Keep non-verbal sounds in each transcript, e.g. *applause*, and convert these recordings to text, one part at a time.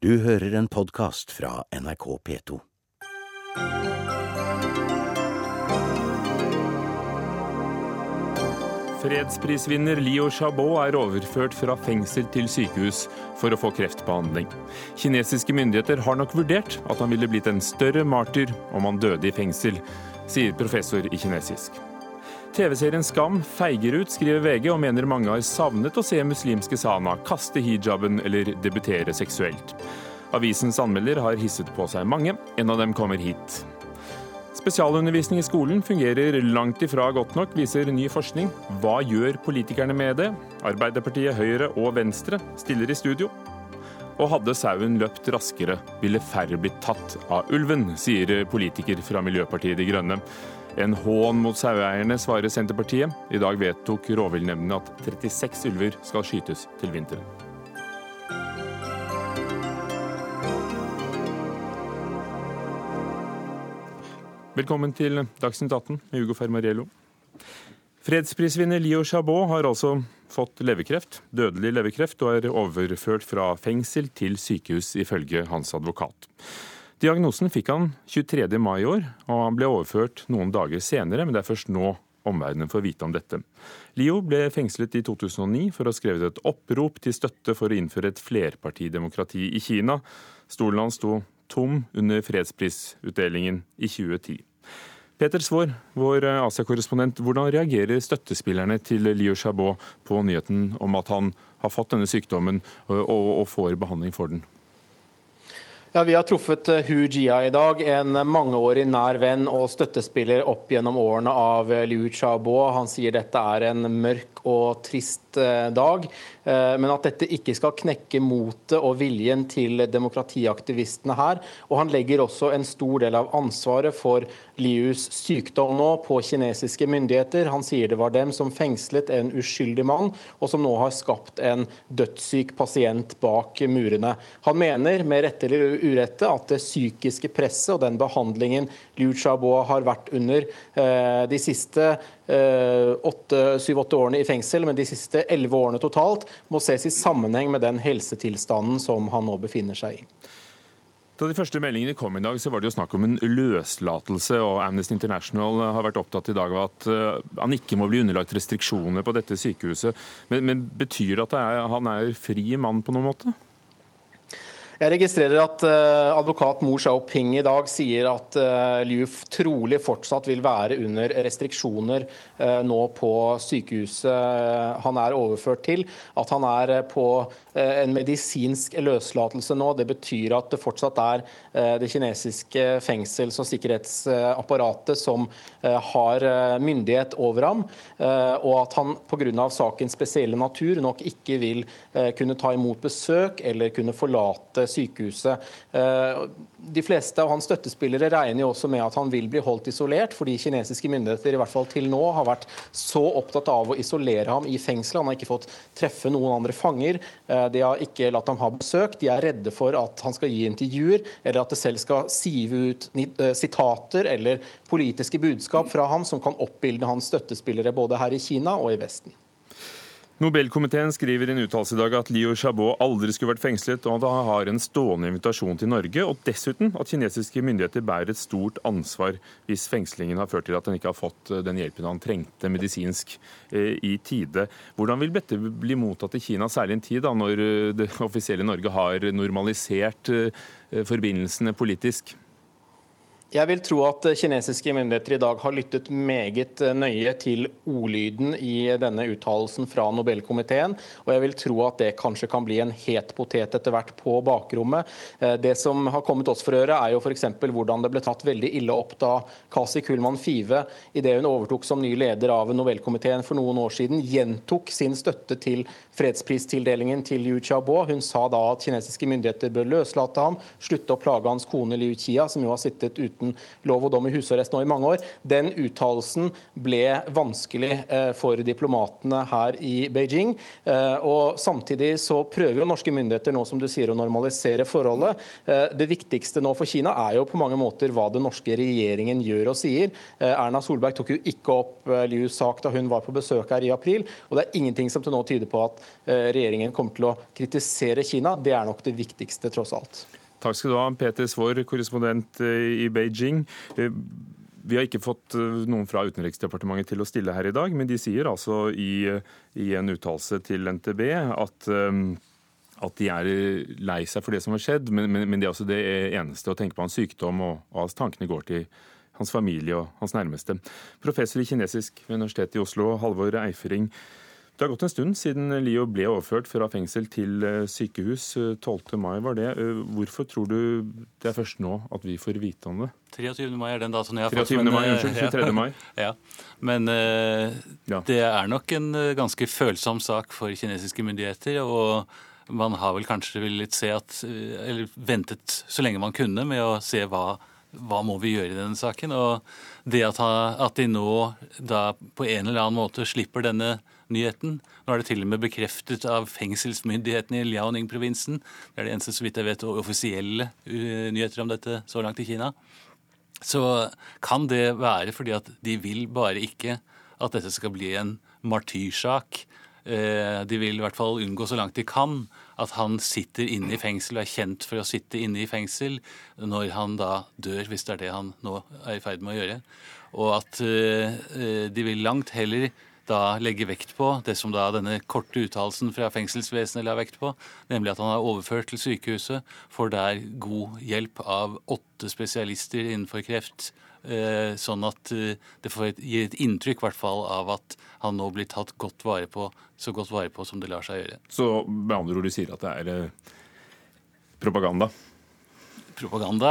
Du hører en podkast fra NRK P2. Fredsprisvinner Leo Chabot er overført fra fengsel til sykehus for å få kreftbehandling. Kinesiske myndigheter har nok vurdert at han ville blitt en større martyr om han døde i fengsel, sier professor i kinesisk. TV-serien Skam feiger ut, skriver VG, og mener mange har savnet å se muslimske Sana kaste hijaben eller debutere seksuelt. Avisens anmelder har hisset på seg mange. En av dem kommer hit. Spesialundervisning i skolen fungerer langt ifra godt nok, viser ny forskning. Hva gjør politikerne med det? Arbeiderpartiet, Høyre og Venstre stiller i studio. Og hadde sauen løpt raskere, ville færre blitt tatt av ulven, sier politiker fra Miljøpartiet De Grønne. En hån mot saueeierne, svarer Senterpartiet. I dag vedtok rovviltnemndene at 36 ulver skal skytes til vinteren. Velkommen til Dagsnytt 18 med Hugo Fermariello. Fredsprisvinner Leo Chabot har altså fått leverkreft, dødelig leverkreft, og er overført fra fengsel til sykehus, ifølge hans advokat. Diagnosen fikk han 23. mai i år, og han ble overført noen dager senere, men det er først nå omverdenen får vite om dette. Lio ble fengslet i 2009 for å ha skrevet et opprop til støtte for å innføre et flerpartidemokrati i Kina. Stolen hans sto tom under fredsprisutdelingen i 2010. Peter Svaar, vår Asia-korrespondent, hvordan reagerer støttespillerne til Liu Chabot på nyheten om at han har fått denne sykdommen og, får behandling for den? Ja, Vi har truffet Hu Jia i dag, en mangeårig nær venn og støttespiller opp gjennom årene av Liu Xiaobo. Han sier dette er en mørk og trist eh, dag, eh, men at dette ikke skal knekke motet og viljen til demokratiaktivistene her. Og han legger også en stor del av ansvaret for Lius sykdom nå på kinesiske myndigheter. Han sier det var dem som fengslet en uskyldig mann, og som nå har skapt en dødssyk pasient bak murene. Han mener, med rette eller urette, at det psykiske presset og den behandlingen Liu Xiaobo har vært under eh, de siste syv-åtte årene i fengsel, men de siste elleve årene totalt, må ses i sammenheng med den helsetilstanden som han nå befinner seg i. Da de første meldingene kom i dag, så var det jo snakk om en løslatelse. og Amnesty International har vært opptatt i dag av at uh, han ikke må bli underlagt restriksjoner på dette sykehuset. Men, men betyr det at det er, han er fri mann på noen måte? Jeg registrerer at uh, advokat Mo Xiaoping i dag sier at uh, Liu trolig fortsatt vil være under restriksjoner uh, nå på sykehuset han er overført til. At han er på en medisinsk løslatelse nå. Det betyr at det fortsatt er det kinesiske fengsels- og sikkerhetsapparatet som har myndighet over ham, og at han pga. sakens spesielle natur nok ikke vil kunne ta imot besøk eller kunne forlate sykehuset. Eh, de fleste av hans støttespillere regner jo også med at han vil bli holdt isolert, fordi kinesiske myndigheter i hvert fall til nå har vært så opptatt av å isolere ham i fengselet. Han har ikke fått treffe noen andre fanger. Eh, de har ikke latt ham ha besøk. De er redde for at han skal gi intervjuer, eller at det selv skal sive ut eh, sitater eller politiske budskap fra ham som kan oppbilde hans støttespillere både her i Kina og i Vesten. Nobelkomiteen skriver i en uttalelse i dag at Liu Xiaobo aldri skulle vært fengslet, og at han har en stående invitasjon til Norge, og dessuten at kinesiske myndigheter bærer et stort ansvar hvis fengslingen har ført til at han ikke har fått eh, den hjelpen han trengte medisinsk eh, i tide. Hvordan vil dette bli mottatt i Kina, særlig en tid da, når eh, det offisielle Norge har normalisert forbindelsene politisk? Jeg vil tro at kinesiske myndigheter i dag har lyttet meget nøye til ordlyden i denne uttalelsen fra Nobelkomiteen, og jeg vil tro at det kanskje kan bli en het potet etter hvert på bakrommet. Eh, det som har kommet oss for øre, er jo f.eks. hvordan det ble tatt veldig ille opp da Kasi Kullmann Five, idet hun overtok som ny leder av Nobelkomiteen for noen år siden, gjentok sin støtte til fredspristildelingen til Yu Xiaobo. Hun sa da at kinesiske myndigheter bør løslate ham, slutte å plage hans kone Liu Qia, som jo har sittet ute uten lov og dom i husarrest nå i mange år. Den uttalelsen ble vanskelig eh, for diplomatene her i Beijing. Eh, og Samtidig så prøver jo norske myndigheter nå som du sier, å normalisere forholdet. Det viktigste nå for Kina er jo på mange måter hva den norske regjeringen gjør og sier. Erna Solberg tok jo ikke opp Lius sak da hun var på besøk her i april. og det er ingenting som til nå tyder på at regjeringen kommer til å kritisere Kina. Det er nok det viktigste, tross alt. Takk skal du ha, Peter Svaar, korrespondent eh, i Beijing. Eh, vi har ikke fått eh, noen fra Utenriksdepartementet til å stille her i dag, men de sier altså i, i en uttalelse til NTB at, at de er lei seg for det som har skjedd, men, men, men det er også det eneste å tenke på hans sykdom, og, og tankene går til hans familie og hans nærmeste. Professor i kinesisk ved Universitetet i Oslo, Halvor Eifering. Det har gått en stund siden Lio ble overført fra fengsel til eh, sykehus. 12. Eh, mai var det. Eh, hvorfor tror du det er først nå at vi får vite om det? 23. mai er den datoen jeg har 23. fått. mai, Unnskyld, 23. Ja. mai. *laughs* ja. Men uh, det er nok en ganske følsom sak for kinesiske myndigheter. og man har vel kanskje villet se at, eller ventet så lenge man kunne med å se hva hva må vi gjøre i denne saken? Og det at, at de nå da på en eller annen måte slipper denne nyheten. Nå er det til og med bekreftet av fengselsmyndighetene i Liaoning-provinsen. Det er det eneste, så vidt jeg vet, offisielle uh, nyheter om dette så langt i Kina. Så kan det være fordi at de vil bare ikke at dette skal bli en martyrsak. Uh, de vil i hvert fall unngå så langt de kan at han sitter inne i fengsel og er kjent for å sitte inne i fengsel når han da dør, hvis det er det han nå er i ferd med å gjøre. Og at uh, de vil langt heller da legger vekt på det som da denne korte uttalelsen fra fengselsvesenet la vekt på, nemlig at han er overført til sykehuset, får der god hjelp av åtte spesialister innenfor kreft. Eh, sånn at eh, det får gi et inntrykk hvert fall, av at han nå blir tatt godt vare på, så godt vare på som det lar seg gjøre. Så med andre ord, du sier at det er eh, propaganda? propaganda.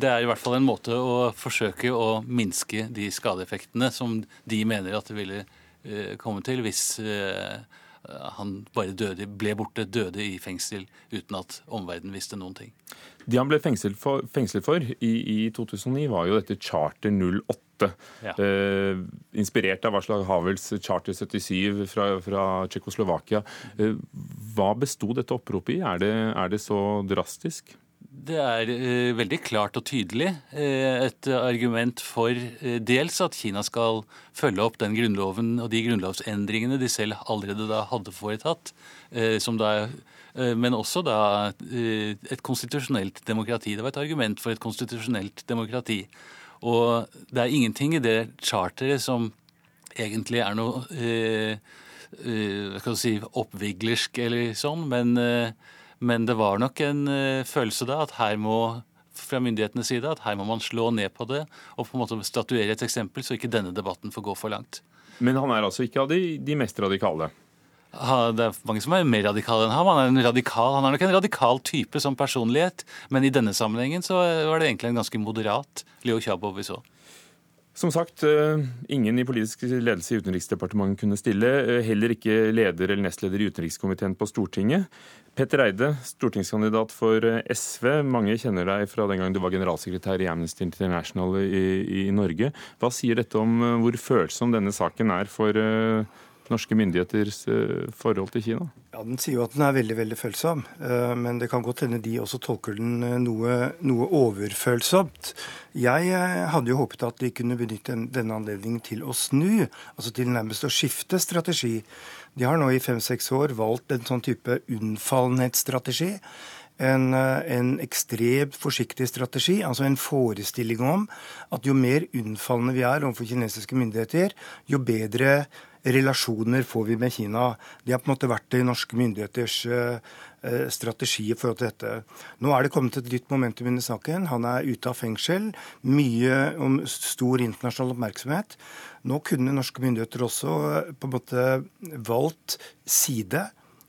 Det er i hvert fall en måte å forsøke å minske de skadeeffektene som de mener at det ville komme til hvis eh, han bare døde, ble borte, døde i fengsel uten at omverdenen visste noen ting. Det han ble fengslet for, fengslet for i, i, 2009, var jo dette charter 08. Ja. Eh, inspirert av Varslag Havels charter 77 fra, fra Tsjekkoslovakia. Eh, hva besto dette oppropet i? Er det, er det så drastisk? Det er eh, veldig klart og tydelig eh, et argument for eh, dels at Kina skal følge opp den grunnloven og de grunnlovsendringene de selv allerede da hadde foretatt, som da, eh, men også da eh, et konstitusjonelt demokrati. Det var et argument for et konstitusjonelt demokrati. Og det er ingenting i det charteret som egentlig er noe si, oppviglersk eller sånn, men men det var nok en uh, følelse da at her må fra myndighetenes side at her må man slå ned på det og på en måte statuere et eksempel, så ikke denne debatten får gå for langt. Men han er altså ikke av de, de mest radikale? Det er mange som er mer radikale enn ham. Han er, en radikal, han er nok en radikal type som personlighet, men i denne sammenhengen så var det egentlig en ganske moderat Leo Xiaobo vi så. Som sagt, eh, ingen i politisk ledelse i Utenriksdepartementet kunne stille. Eh, heller ikke leder eller nestleder i utenrikskomiteen på Stortinget. Petter Eide, stortingskandidat for eh, SV. Mange kjenner deg fra den gang du var generalsekretær i Amnesty International i, i Norge. Hva sier dette om hvor følsom denne saken er for norske myndigheters forhold til Kina? Ja, Den sier jo at den er veldig veldig følsom, men det kan godt hende de også tolker den noe, noe overfølsomt. Jeg eh, hadde jo håpet at de kunne benytte denne anledningen til å snu, altså til nærmest å skifte strategi. De har nå i fem-seks år valgt en sånn type unnfallenhetsstrategi. En, eh, en ekstremt forsiktig strategi, altså en forestilling om at jo mer unnfallende vi er overfor kinesiske myndigheter, jo bedre relasjoner får vi med Kina. Det har på en måte vært det i norske myndigheters uh, Eh, strategi i forhold til dette. Nå er det kommet et nytt momentum i saken. Han er ute av fengsel. Mye om stor internasjonal oppmerksomhet. Nå kunne norske myndigheter også eh, på en måte valgt side.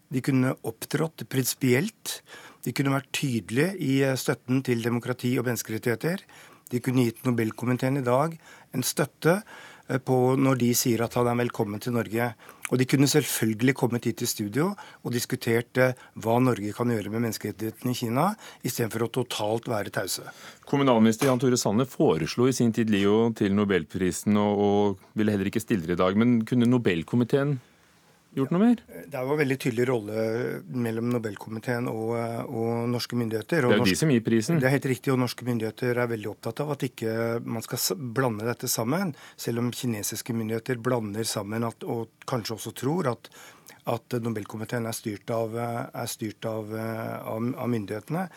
De kunne opptrådt prinsipielt. De kunne vært tydelige i eh, støtten til demokrati og menneskerettigheter. De kunne gitt Nobelkomiteen i dag en støtte når de sier at han er velkommen til Norge. Og de kunne selvfølgelig kommet hit til studio og diskutert hva Norge kan gjøre med menneskerettighetene i Kina, istedenfor å totalt være tause. Kommunalminister Jan Tore Sanner foreslo i sin tid Lio til nobelprisen, og, og ville heller ikke stille i dag. Men kunne Nobelkomiteen gjort noe mer? Det er jo en veldig tydelig rolle mellom Nobelkomiteen og, og norske myndigheter. Og det er jo de som gir prisen. Det er helt riktig, og norske myndigheter er veldig opptatt av at ikke man skal blande dette sammen. Selv om kinesiske myndigheter blander sammen at, og kanskje også tror at, at Nobelkomiteen er styrt, av, er styrt av, av, av myndighetene.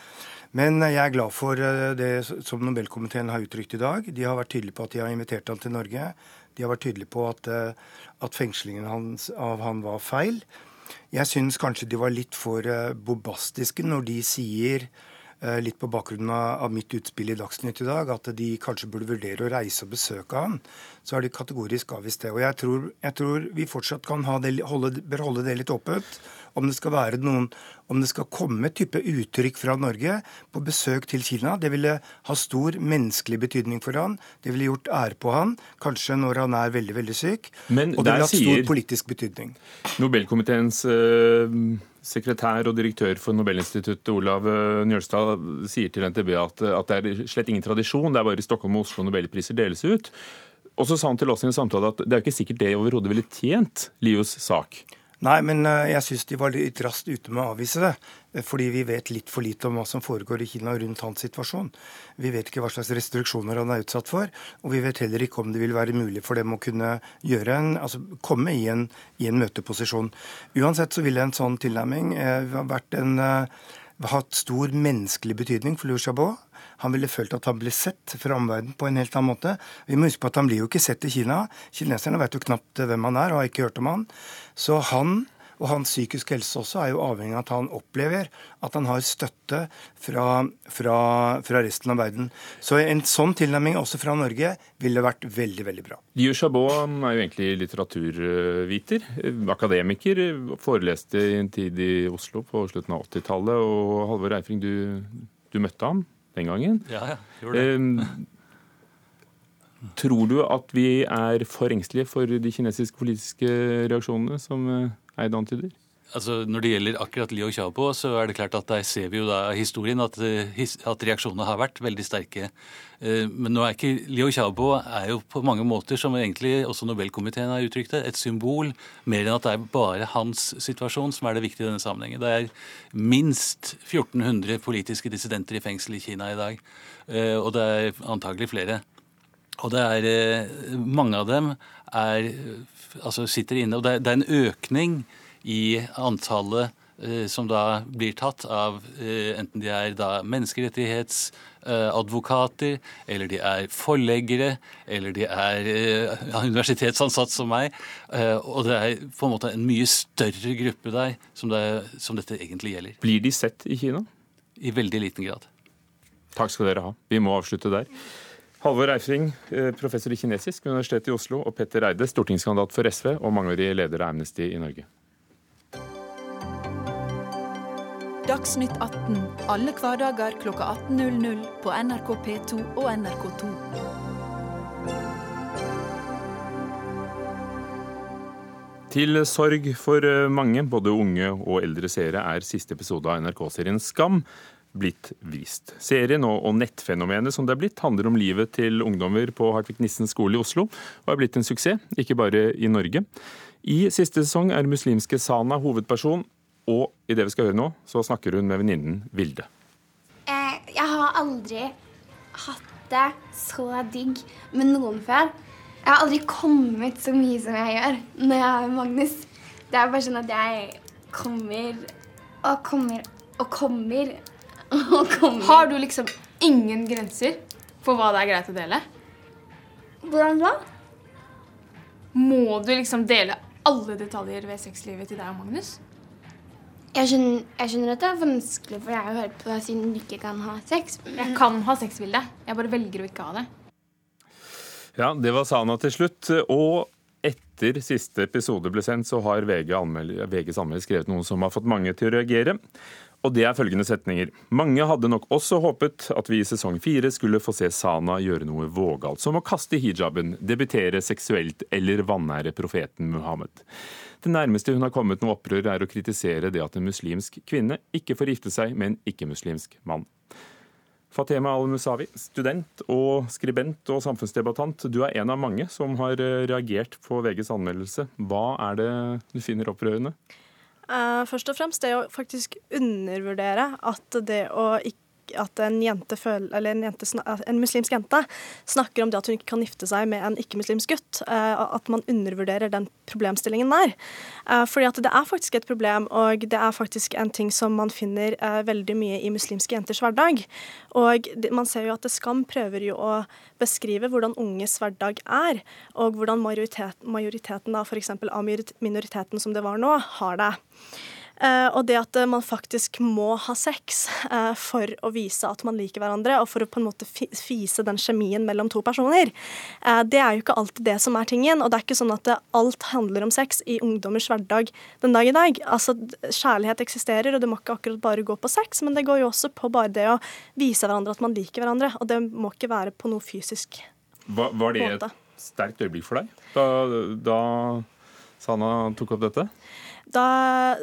Men jeg er glad for det som Nobelkomiteen har uttrykt i dag. De har vært tydelige på at de har invitert ham til Norge. De har vært tydelige på at, eh, at fengslingen hans, av han var feil. Jeg syns kanskje de var litt for bobastiske når de sier eh, litt på bakgrunn av mitt utspill i Dagsnytt i dag, at de kanskje burde vurdere å reise og besøke han, så har de kategorisk avvist det. Og jeg tror, jeg tror vi fortsatt kan det, holde, bør holde det litt åpent om det skal være noen, om det skal komme type uttrykk fra Norge på besøk til Kina. Det ville ha stor menneskelig betydning for han. Det ville gjort ære på han, kanskje når han er veldig veldig syk. Men og det ville hatt stor politisk betydning. Nobelkomiteens uh, sekretær og direktør for Nobelinstituttet, Olav eh, Njølstad, sier til NTB at, at det er slett ingen tradisjon. Det er bare i Stockholm og Oslo nobelpriser deles ut. Og så sa han til oss i en samtale at det er ikke sikkert det overhodet ville tjent Lios sak. Nei, men eh, jeg syns de var litt raskt ute med å avvise det. Eh, fordi vi vet litt for lite om hva som foregår i Kina rundt hans situasjon. Vi vet ikke hva slags restriksjoner han er utsatt for. Og vi vet heller ikke om det vil være mulig for dem å kunne gjøre en, altså komme i en, i en møteposisjon. Uansett så ville en sånn tilnærming eh, vært en, hatt stor menneskelig betydning for Liu Xiaobo. Han ville følt at han ble sett fra omverdenen på en helt annen måte. Vi må huske på at han blir jo ikke sett i Kina. Kineserne vet jo knapt hvem han er og har ikke hørt om han. Så han og hans psykiske helse også er jo avhengig av at han opplever at han har støtte fra, fra, fra resten av verden. Så en sånn tilnærming også fra Norge ville vært veldig veldig bra. Liu Xiaobo er jo egentlig litteraturviter, akademiker. Foreleste i en tid i Oslo på slutten av 80-tallet. Og Halvor Eifring, du, du møtte ham den gangen. Ja, ja, gjorde det. Eh, tror du at vi er for engstelige for de kinesiske politiske reaksjonene som Eid antyder? Altså, Når det gjelder akkurat Liu Xiaobo, så er det klart at der ser vi jo da historien at, at reaksjonene har vært veldig sterke. Men nå er ikke Liu Xiaobo er jo på mange måter, som egentlig også Nobelkomiteen har uttrykt det, et symbol mer enn at det er bare hans situasjon som er det viktige i denne sammenhengen. Det er minst 1400 politiske dissidenter i fengsel i Kina i dag. Og det er antagelig flere. Og det er mange av dem er, altså sitter inne. Og det er, det en økning i antallet eh, som da blir tatt av eh, enten de er da menneskerettighetsadvokater, eller de er forleggere, eller de er eh, *laughs* universitetsansatt som meg. Og det er på en måte en mye større gruppe der som, det, som dette egentlig gjelder. Blir de sett i Kina? I veldig liten grad. Takk skal dere ha. Vi må avslutte der. Halvor Eifring, professor i kinesisk ved Universitetet i Oslo, og Petter Eide, stortingskandidat for SV og mangeårig leder av Amnesty i Norge. Dagsnytt 18 alle hverdager kl 18.00 på NRK P2 og NRK2. Til sorg for eh, mange, både unge og eldre seere, er siste episode av NRK-serien Skam blitt vist. Serien og, nettfenomenet som det er blitt, handler om livet til ungdommer på Hartvig Nissen skole i Oslo, og er blitt en suksess, ikke bare i Norge. I siste sesong er muslimske Sana hovedperson, og i det vi skal høre nå, så snakker hun med venninnen Vilde. Eh, jeg har aldri hatt det så digg med noen før. Jeg har aldri kommet så mye som jeg gjør når jeg med Magnus. Det er bare sånn at jeg kommer og kommer og kommer. *laughs* Har du liksom ingen grenser for hva det er greit å dele? Hvordan da? Må du liksom dele alle detaljer ved sexlivet til deg og Magnus? Jeg skjønner, jeg skjønner, at det er vanskelig for deg å høre på deg siden du ikke kan ha sex. Men... Jeg kan ha sex, Vilde. Jeg bare velger å ikke ha det. Ja, det var Sana til slutt. Og etter siste episode ble sendt, så har VG anmeld, VGs anmelder skrevet noe som har fått mange til å reagere. Og det er følgende setninger. Mange hadde nok også håpet at vi i sesong fire skulle få se Sana gjøre noe vågalt, som å kaste hijaben, debutere seksuelt eller vanære profeten Muhammed. Det nærmeste hun har kommet noe opprør, er å kritisere det at en muslimsk kvinne ikke får gifte seg med en ikke-muslimsk mann. Fatema Al-Musawi, student og skribent og samfunnsdebattant. Du er en av mange som har eh, reagert på VGs anmeldelse. Hva er det du finner opprørende? Uh, først og fremst det å faktisk undervurdere at det å ikke at en, jente føler, eller en, jente, en, muslimsk jente snakker om det at hun ikke kan gifte seg med en ikke-muslimsk gutt. Uh, at man undervurderer den problemstillingen der. Uh, fordi at det er faktisk et problem, og det er faktisk en ting som man finner uh, veldig mye i muslimske jenters hverdag. Og man ser jo at Skam prøver jo å beskrive hvordan unges hverdag er, og hvordan majoritet, majoriteten av f.eks. av minoriteten som det var nå, har det. Uh, og det at uh, man faktisk må ha sex uh, for å vise at man liker hverandre, og for å på en måte fise den kjemien mellom to personer, det er jo ikke alltid det som er tingen. Og det er ikke sånn at alt handler om sex i ungdommers hverdag den dag i dag. Altså, Kjærlighet eksisterer, og det må ikke akkurat bare gå på sex, men det går jo også på bare det å vise hverandre at man liker hverandre. Og det må ikke være på noe fysisk Var, var det et sterkt øyeblikk for deg da, da Sana tok opp dette? Da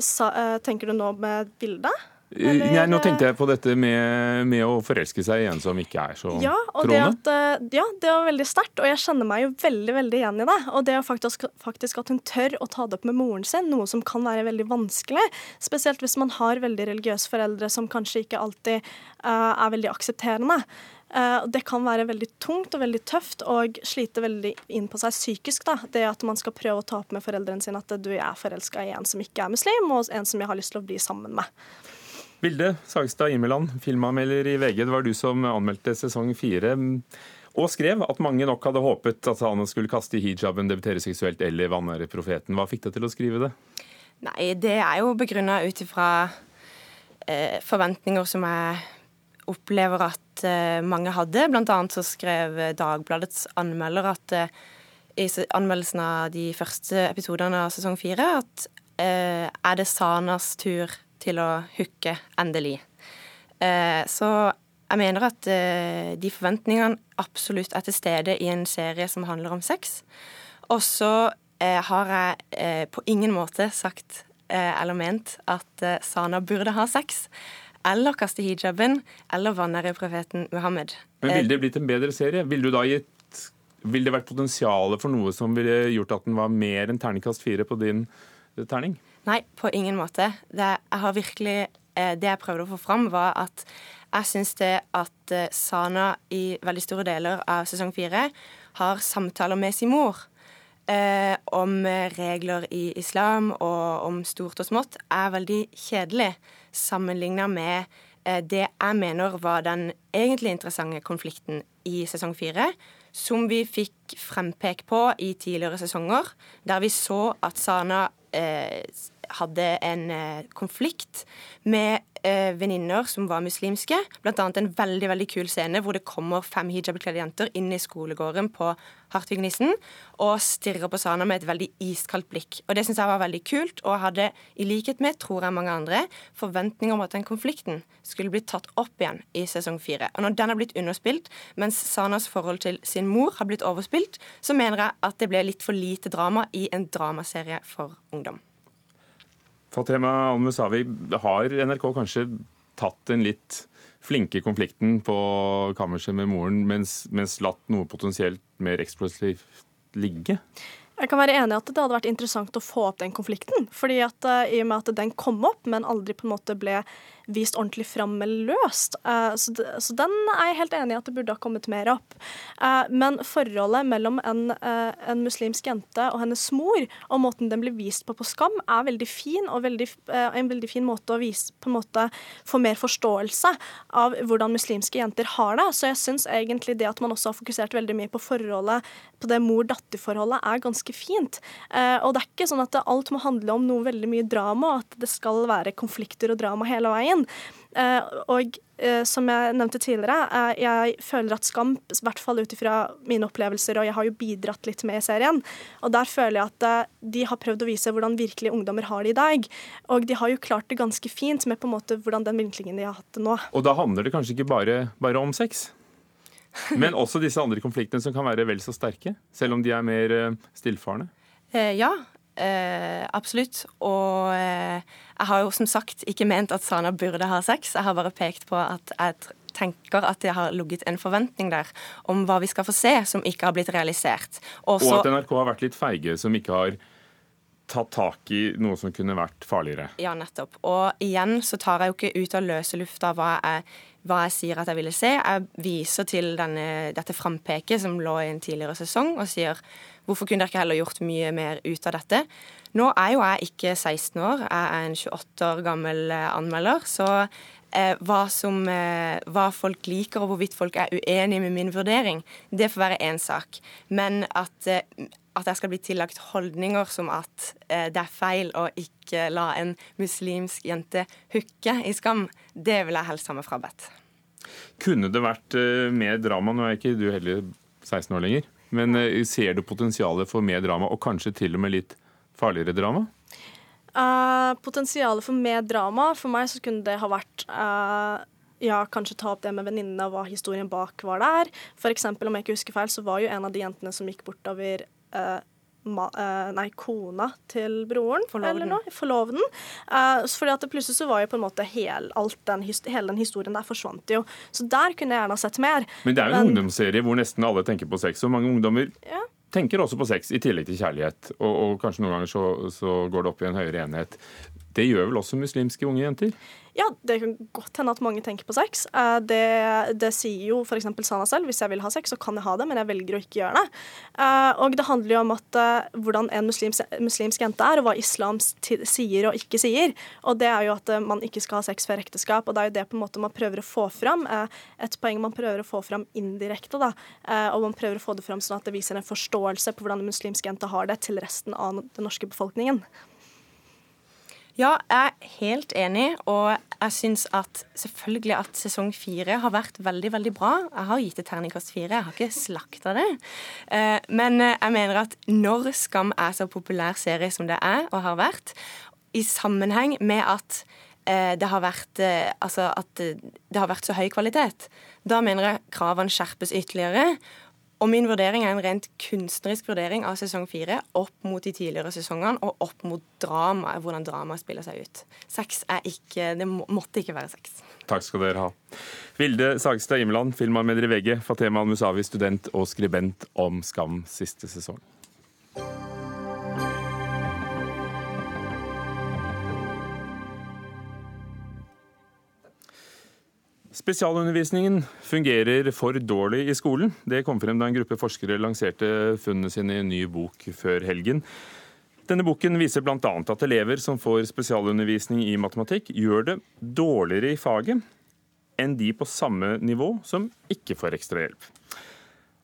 sa, uh, tenker du nå med bildet? Eller? Nei, nå tenkte jeg på dette med, med, å forelske seg i en som ikke er så ja. Det at, eh, ja, det var veldig sterkt, og jeg kjenner meg jo veldig veldig igjen i det. Og det faktisk, faktisk, at hun tør å ta det opp med moren sin, noe som kan være veldig vanskelig. Spesielt hvis man har veldig religiøse foreldre som kanskje ikke alltid uh, er veldig aksepterende. Uh, det kan være veldig tungt og veldig tøft og slite veldig inn på seg psykisk. Da. Det at man skal prøve å ta opp med foreldrene sine at du er forelska i en som ikke er muslim, og en som jeg har lyst til å bli sammen med. Vilde Sagstad Imeland, filmanmelder i VG. Det var du som anmeldte sesong fire. Og skrev at mange nok hadde håpet at han skulle kaste hijaben, debutere seksuelt eller vanære profeten. Hva fikk deg til å skrive det? Nei, det er jo begrunna ut ifra eh, forventninger som er opplever at uh, mange hadde. Blant annet så skrev Dagbladets anmelder at uh, i anmeldelsen av de første episodene av sesong fire at eh, er det Sanas tur til å hooke endelig. så jeg mener at de forventningene absolutt er til stede i en serie som handler om sex. Og så har jeg på ingen måte sagt eller ment at Sana burde ha sex eller kaste hijaben, eller vanære profeten Muhammed. Men Ville det blitt en bedre serie? Ville du da gitt ville det vært potensial for noe som ville gjort at den var mer enn terningkast fire på din eh, terning? Nei, på ingen måte. Det jeg har virkelig eh, det jeg prøvde å få fram, var at jeg syns det at eh, Sana i veldig store deler av sesong fire har samtaler med sin mor eh, om regler i islam og om stort og smått, er veldig kjedelig sammenligna med eh, det jeg mener var den egentlig interessante konflikten i sesong fire, som vi fikk frempek på i tidligere sesonger, der vi så at Sana eh, hadde en eh, konflikt med eh, venninner som var muslimske. Blant annet en veldig veldig kul scene hvor det kommer fem hijab-kledde jenter inn i skolegården på Hartvig Nissen og stirrer på Sana med et veldig iskaldt blikk. Og Det syns jeg var veldig kult, og hadde, i likhet med tror jeg mange andre, forventninger om at den konflikten skulle bli tatt opp igjen i sesong fire. Og når den har blitt underspilt, mens Sanas forhold til sin mor har blitt overspilt, så mener jeg at det ble litt for lite drama i en dramaserie for ungdom. Fatema Al-Musawi, har NRK kanskje tatt den litt flinke konflikten på kammerset med moren, mens, mens latt noe potensielt mer eksplosivt ligge? Jeg kan være enig i at det hadde vært interessant å få opp den konflikten. fordi at uh, I og med at den kom opp, men aldri på en måte ble vist ordentlig fram eller løst. Uh, så, de, så, den er jeg helt enig i at det burde ha kommet mer opp. Uh, men forholdet mellom en, en, muslimsk jente og hennes mor, og måten den blir vist på på Skam, er veldig fin, og veldig, en veldig fin måte å vise på en måte få mer forståelse av hvordan muslimske jenter har det. Så jeg syns egentlig det at man også har fokusert veldig mye på forholdet, på det mor-datter-forholdet, er ganske fint. Eh, og det er ikke sånn at alt må handle om noe veldig mye drama, at det skal være konflikter og drama hele veien. Serien. Eh, og eh, som jeg nevnte tidligere, eh, jeg føler at Skam, i hvert fall ut ifra mine opplevelser, og jeg har jo bidratt litt med i serien, og der føler jeg at de har prøvd å vise hvordan virkelig ungdommer har det i dag. Og de har jo klart det ganske fint med på en måte hvordan den vinklingen de har hatt det nå. Og da handler det kanskje ikke bare, bare om sex? Men også disse andre konfliktene som kan være vel så sterke, selv om de er mer stillfarende? Eh, ja, Eh, absolutt. Og eh, jeg har jo som sagt ikke ment at Sana burde ha sex. Jeg har bare pekt på at jeg tenker at det har ligget en forventning der om hva vi skal få se, som ikke har blitt realisert. Også, og at NRK har vært litt feige, som ikke har tatt tak i noe som kunne vært farligere. Ja, nettopp. Og igjen så tar jeg jo ikke ut av løse lufta hva jeg, hva jeg sier at jeg ville se. Jeg viser til denne, dette frampeket som lå i en tidligere sesong, og sier Hvorfor kunne dere ikke heller gjort mye mer ut av dette? Nå er jo jeg ikke 16 år, jeg er en 28 år gammel eh, anmelder. Så eh, hva, som, eh, hva, folk liker og hvorvidt folk er uenige med min vurdering, det får være én sak. Men at, at jeg skal bli tillagt holdninger som at eh, det er feil å ikke la en muslimsk jente hooke i skam, det vil jeg helst ha meg frabedt. Kunne det vært eh, mer drama? Nå er ikke du heller 16 år lenger. Men eh, ser du potensialet for mer drama, og kanskje til og med litt farligere drama? Uh, potensialet for mer drama, for meg så kunne det ha vært uh, ja, kanskje ta opp det med venninnene, hva historien bak var der. For eksempel, om jeg ikke husker feil, så var jo en av de jentene som gikk bortover uh, uh, nei, kona til broren. Forloveden. Eller noe, forloveden. Uh, fordi at det plutselig så var jo på en måte hel, den, hele den historien der forsvant jo. Så der kunne jeg gjerne sett mer. Men det er jo en Men, ungdomsserie hvor nesten alle tenker på sex, og mange ungdommer ja. tenker også på sex i tillegg til kjærlighet. Og, og kanskje noen ganger så, så går det opp i en høyere enhet. Det gjør vel også muslimske unge jenter? Ja, det kan godt hende at mange tenker på sex. Eh, det, det sier jo f.eks. Sana selv. Hvis jeg vil ha sex, så kan jeg ha det, men jeg velger å ikke gjøre det. Eh, og det handler jo om at, eh, hvordan en muslims, muslimsk jente er, og hva islam sier og ikke sier. Og det er jo at man ikke skal ha sex før ekteskap, og det er jo det på en måte man prøver å få fram. Et poeng man prøver å få fram indirekte, da. Og man prøver å få det fram sånn at det viser en forståelse på hvordan en muslimsk jente har det, til resten av den norske befolkningen. Ja, jeg er helt enig, og jeg syns at selvfølgelig at sesong fire har vært veldig, veldig bra. Jeg har gitt det terningkast fire, jeg har ikke slakta det. Eh, men eh, jeg mener at når Skam er så populær serie som det er og har vært, i sammenheng med at eh, det har vært, altså at det har vært så høy kvalitet, da mener jeg kravene skjerpes ytterligere. Og min vurdering er en rent kunstnerisk vurdering av sesong fire opp mot de tidligere sesongene og opp mot dramaet, hvordan dramaet spiller seg ut. Sex er ikke Det måtte ikke være sex. Takk skal dere ha. Vilde Sagstad Imland, filmanmelder i VG, Fatema Al-Musawi, student og skribent om Skam siste sesong. Spesialundervisningen fungerer for dårlig i skolen. Det kom frem da en gruppe forskere lanserte funnene sine i en ny bok før helgen. Denne boken viser bl.a. at elever som får spesialundervisning i matematikk, gjør det dårligere i faget enn de på samme nivå som ikke får ekstra hjelp.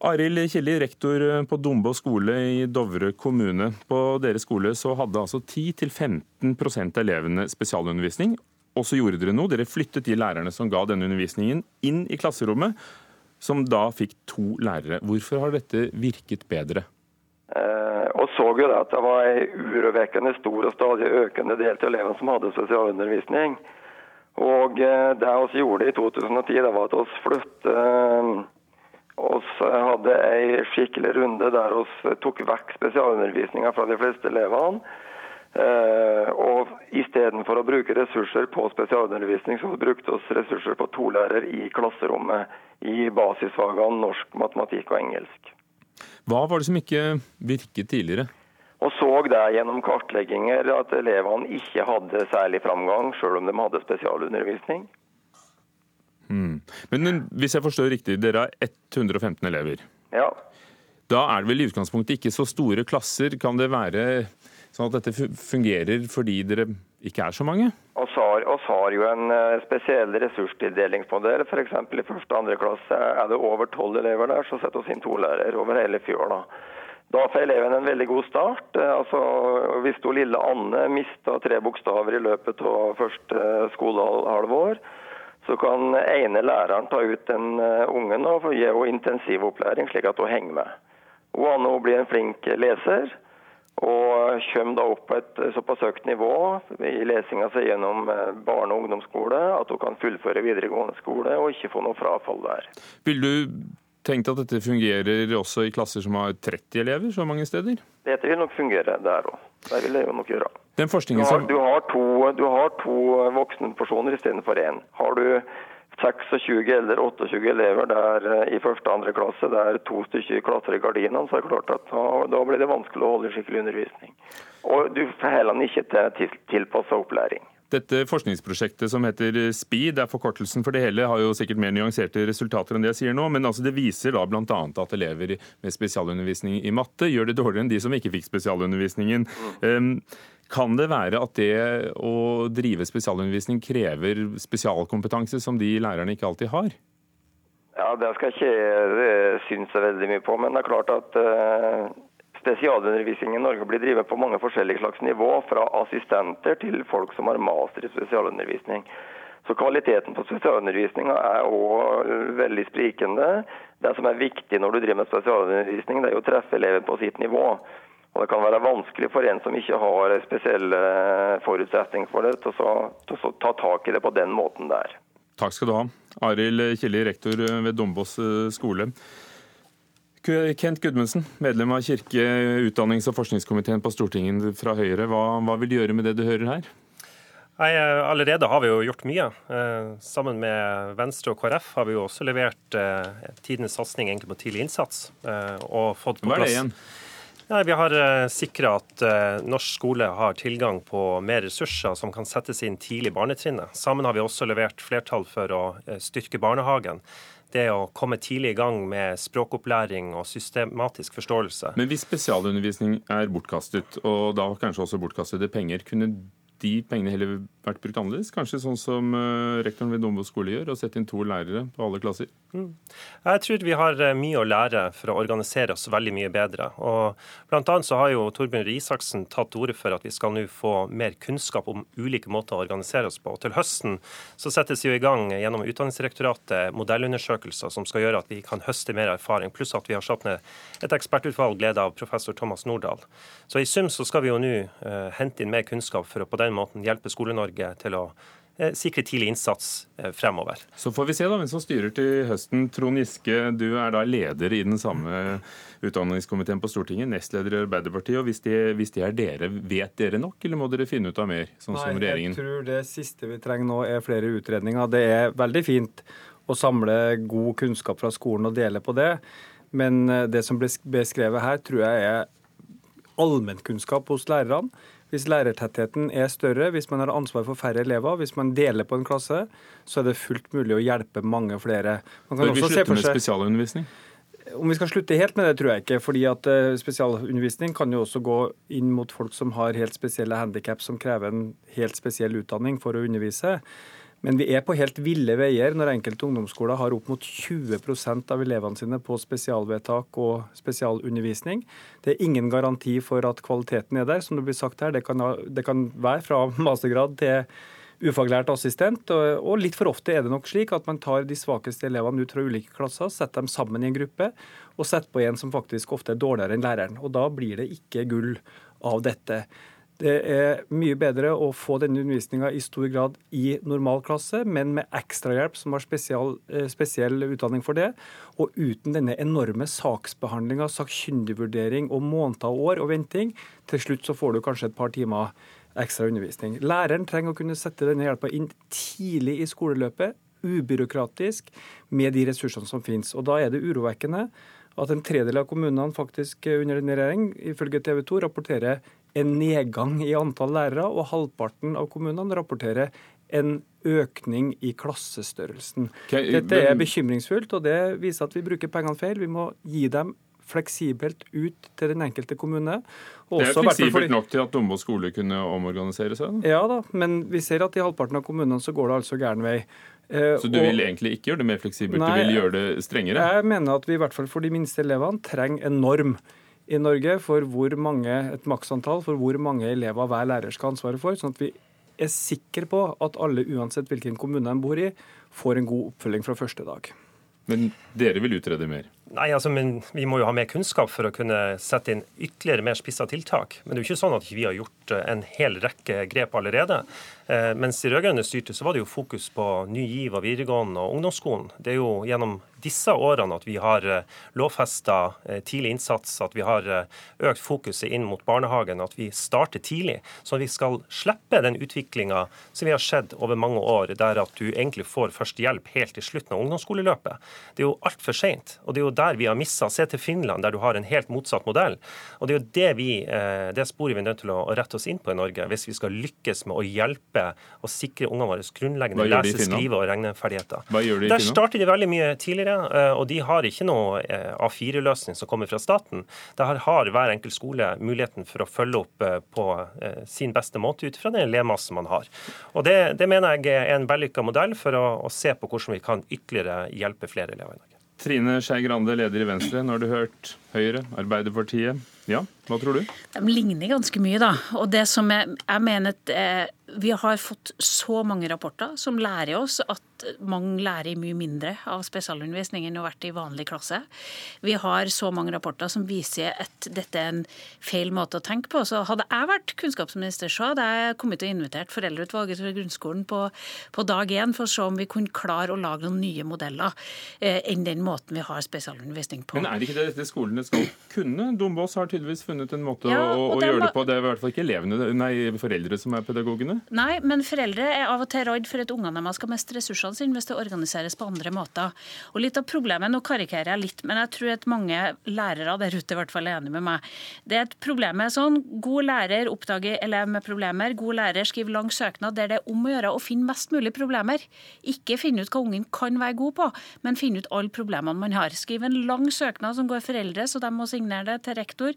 Arild Killi, rektor på Dombå skole i Dovre kommune. På deres skole så hadde altså 10-15 av elevene spesialundervisning, og så gjorde dere noe. Dere flyttet de lærerne som ga denne undervisningen, inn i klasserommet, som da fikk to lærere. Hvorfor har dette virket bedre? Eh, og så jo at det var en urovekkende stor og stadig økende del til elevene som hadde spesialundervisning. Og eh, det vi gjorde i 2010, det var at vi flyttet eh, oss hadde en skikkelig runde der vi tok vekk spesialundervisninga fra de fleste elevene. Uh, og Istedenfor å bruke ressurser på spesialundervisning, så brukte vi ressurser på to lærere i klasserommet i basisfagene norsk, matematikk og engelsk. Hva var det som ikke virket tidligere? Og så det gjennom kartlegginger at elevene ikke hadde særlig framgang, selv om de hadde spesialundervisning. Hmm. Men hvis jeg forstår riktig, dere har 115 elever. Ja. Da er det vel i utgangspunktet ikke så store klasser. Kan det være Sånn at dette fungerer fordi dere ikke er så mange? Vi har, har, jo en eh, spesiell ressurstildelingsmodell. F.eks. i første og andre klasse er det over tolv elever der, så setter vi inn to lærere over hele fjøla. Da får eleven en veldig god start. Eh, altså, hvis du lille Anne mista tre bokstaver i løpet av første skolehalvår, så kan ene læreren ta ut den eh, ungen og gi henne intensivopplæring, slik at hun henger med. Og Anne blir en flink leser. Og kommer da opp på et såpass høyt nivå i lesinga si gjennom barne- og ungdomsskole at hun kan fullføre videregående skole og ikke få noe frafall der. Vil du tenkt at dette fungerer også i klasser som har 30 elever så mange steder? Dette vil nok fungere der òg. Det vil det jo nok gjøre. Den du, har, du, har to, du har to voksenpersoner istedenfor én. Har du 26 eller 28 elever der eh, i første og andre klasse, det er to stykker klasser i gardinene, så er det klart at da, da blir det vanskelig å holde skikkelig undervisning. Og du får heller ikke til tilpassa opplæring. Dette forskningsprosjektet som heter SPEED, er forkortelsen for det hele, har jo sikkert mer nyanserte resultater enn det jeg sier nå, men altså det viser da bl.a. at elever med spesialundervisning i matte gjør det dårligere enn de som ikke fikk spesialundervisningen. Um, kan det være at det å drive spesialundervisning krever spesialkompetanse som de lærerne ikke alltid har? Ja, Det skal ikke jeg synes jeg veldig mye på, men det er klart at uh, Spesialundervisning i Norge blir drevet på mange forskjellige slags nivå, fra assistenter til folk som har master i spesialundervisning. Så Kvaliteten på spesialundervisninga er òg veldig sprikende. Det som er viktig når du driver med spesialundervisning, det er å treffe eleven på sitt nivå. Og Det kan være vanskelig for en som ikke har spesielle forutsetninger for det, til å ta tak i det på den måten der. Takk skal du ha. Arild Kjelli, rektor ved Dombås skole. Kent Gudmundsen, medlem av kirke-, utdannings- og forskningskomiteen på Stortinget fra Høyre. Hva, hva vil du gjøre med det du hører her? Nei, Allerede har vi jo gjort mye. Eh, sammen med Venstre og KrF har vi jo også levert eh, tidenes satsing på tidlig innsats. Eh, og fått på plass... Hva er det igjen? Ja, vi har uh, sikra at uh, norsk skole har tilgang på mer ressurser som kan settes inn tidlig i barnetrinnet. Sammen har vi også levert flertall for å uh, styrke barnehagen det å komme tidlig i gang med språkopplæring og systematisk forståelse. Men hvis spesialundervisning er bortkastet, og da kanskje også bortkastede penger, kunne de pengene heller vært brukt annerledes? Kanskje sånn som uh, rektoren ved Dombo skole gjør, å sette inn to lærere på alle klasser? Mm. Jeg tror vi har eh, mye å lære for å organisere oss veldig mye bedre. Og blant annet så har jo Torbjørn Isaksen tatt til orde for at vi skal nå få mer kunnskap om ulike måter å organisere oss på. Og til høsten så settes jo i gang gjennom Utdanningsdirektoratet modellundersøkelser som skal gjøre at vi kan høste mer erfaring, pluss at vi har satt ned et ekspertutvalg ledet av professor Thomas Nordahl. Så i sum så skal vi jo nå uh, hente inn mer kunnskap for å på den måten hjelpe Skole-Norge til å eh, sikre tidlig innsats eh, fremover. Så får vi se da hvem som styrer til høsten. Trond Giske, du er da leder i den samme utdanningskomiteen på Stortinget, nestleder i Arbeiderpartiet. og hvis de, hvis de, er dere, vet dere nok, eller må dere finne ut av mer? sånn Nei, som regjeringen? Jeg tror det siste vi trenger nå er flere utredninger. Det er veldig fint å samle god kunnskap fra skolen og dele på det. Men eh, det som ble beskrevet her, tror jeg er allmennkunnskap hos lærerne. Hvis lærertettheten er større, hvis man har ansvar for færre elever, hvis man deler på en klasse, så er det fullt mulig å hjelpe mange flere. Man kan Bør vi slutte med spesialundervisning? Om vi skal slutte helt med det, tror jeg ikke. fordi at eh, Spesialundervisning kan jo også gå inn mot folk som har helt spesielle handikap som krever en helt spesiell utdanning for å undervise. Men vi er på helt ville veier når enkelte ungdomsskoler har opp mot 20% av elevene sine på spesialvedtak og spesialundervisning. Det er ingen garanti for at kvaliteten er der. Som det blir sagt her, det kan, det kan være fra mastergrad til ufaglært assistent. Og litt for ofte er det nok slik at man tar de svakeste elevene ut fra ulike klasser, setter dem sammen i en gruppe og setter på en som faktisk ofte er dårligere enn læreren. Og da blir det ikke gull av dette. Det er mye bedre å få denne undervisninga i stor grad i normalklasse, men med ekstrahjelp som har spesial, eh, spesiell utdanning for det. Og uten denne enorme saksbehandlinga, sakkyndigvurdering og måneder og år og venting. Til slutt så får du kanskje et par timer ekstra undervisning. Læreren trenger å kunne sette denne hjelpa inn tidlig i skoleløpet, ubyråkratisk, med de ressursene som finnes. Og da er det urovekkende at en tredel av kommunene faktisk under denne regjering, ifølge TV 2, rapporterer en nedgang i antall lærere, og halvparten av kommunene rapporterer en økning i klassestørrelsen. Dette er bekymringsfullt, og det viser at vi bruker pengene feil. Vi må gi dem fleksibelt ut til den enkelte kommune. det er fleksibelt nok til at Dombås skole kunne omorganisere seg? Ja da, men vi ser at i halvparten av kommunene så går det altså gæren vei. Eh, så du vil egentlig ikke gjøre det mer fleksibelt, nei, du vil gjøre det strengere? Jeg mener at vi i hvert fall for de minste elevene trenger en norm i Norge for hvor mange, et maksantall for hvor mange elever hver lærer skal ha ansvaret for, sånn at vi er sikre på at alle, uansett hvilken kommune de bor i, får en god oppfølging fra første dag. Men dere vil utrede mer? Nei, altså, men Vi må jo ha mer kunnskap for å kunne sette inn ytterligere mer spissa tiltak. Men det er jo ikke sånn at vi har gjort en hel rekke grep allerede. Eh, mens de rød-grønne styrte, så var det jo fokus på Ny GIV og videregående og ungdomsskolen. Det er jo gjennom disse årene at vi har eh, lovfesta eh, tidlig innsats, at vi har eh, økt fokuset inn mot barnehagen, at vi starter tidlig. Så vi skal slippe den utviklinga som vi har sett over mange år, der at du egentlig får først hjelp helt til slutten av ungdomsskoleløpet. Det er jo altfor seint. Og det er jo der vi har missa. Se til Finland, der du har en helt motsatt modell. Og det er jo det, vi, det sporet vi er nødt til å rette oss inn på i Norge, hvis vi skal lykkes med å hjelpe og sikre ungene våre grunnleggende lese-, skrive- og regneferdigheter. Hva gjør de i Der starter de veldig mye tidligere. Eh, og de har ikke noe eh, A4-løsning som kommer fra staten. Der har hver enkelt skole muligheten for å følge opp eh, på sin beste måte ut fra den elevmassen man har. Og det, det, mener jeg er en vellykka modell for å, å se på hvordan vi kan ytterligere hjelpe flere elever i Norge. Trine Skei Grande, leder i Venstre. Nå har du hørt Høyre, Arbeiderpartiet. Ja, hva tror du? De ligner ganske mye, da. Og det som jeg, jeg mener at eh, Vi har fått så mange rapporter som lærer oss at mange lærer mye mindre av spesialundervisning enn å ha vært i vanlig klasse. Vi har så mange rapporter som viser at dette er en feil måte å tenke på. Så hadde jeg vært kunnskapsminister, så hadde jeg kommet til å invitert foreldreutvalget til grunnskolen på, på dag én for å se om vi kunne klare å lage noen nye modeller eh, enn den måten vi har spesialundervisning på. Men er det ikke det dette skolene skal kunne? Dombås har tydeligvis funnet en måte ja, å, å gjøre det på. Det er i hvert fall ikke elevene, nei, foreldre som er pedagogene? Nei, men foreldre er av og til redd for at ungene deres skal miste ressursene sine hvis det organiseres på andre måter. Og litt av problemet, Nå karikerer jeg litt, men jeg tror at mange lærere der ute i hvert fall er enig med meg. Det er et problem med sånn, God lærer oppdager elev med problemer. God lærer skriver lang søknad der det er om å gjøre å finne mest mulig problemer. Ikke finne ut hva ungen kan være god på, men finne ut alle problemene man har. Skriv en lang søknad som går foreldre, så de må signere det til rektor.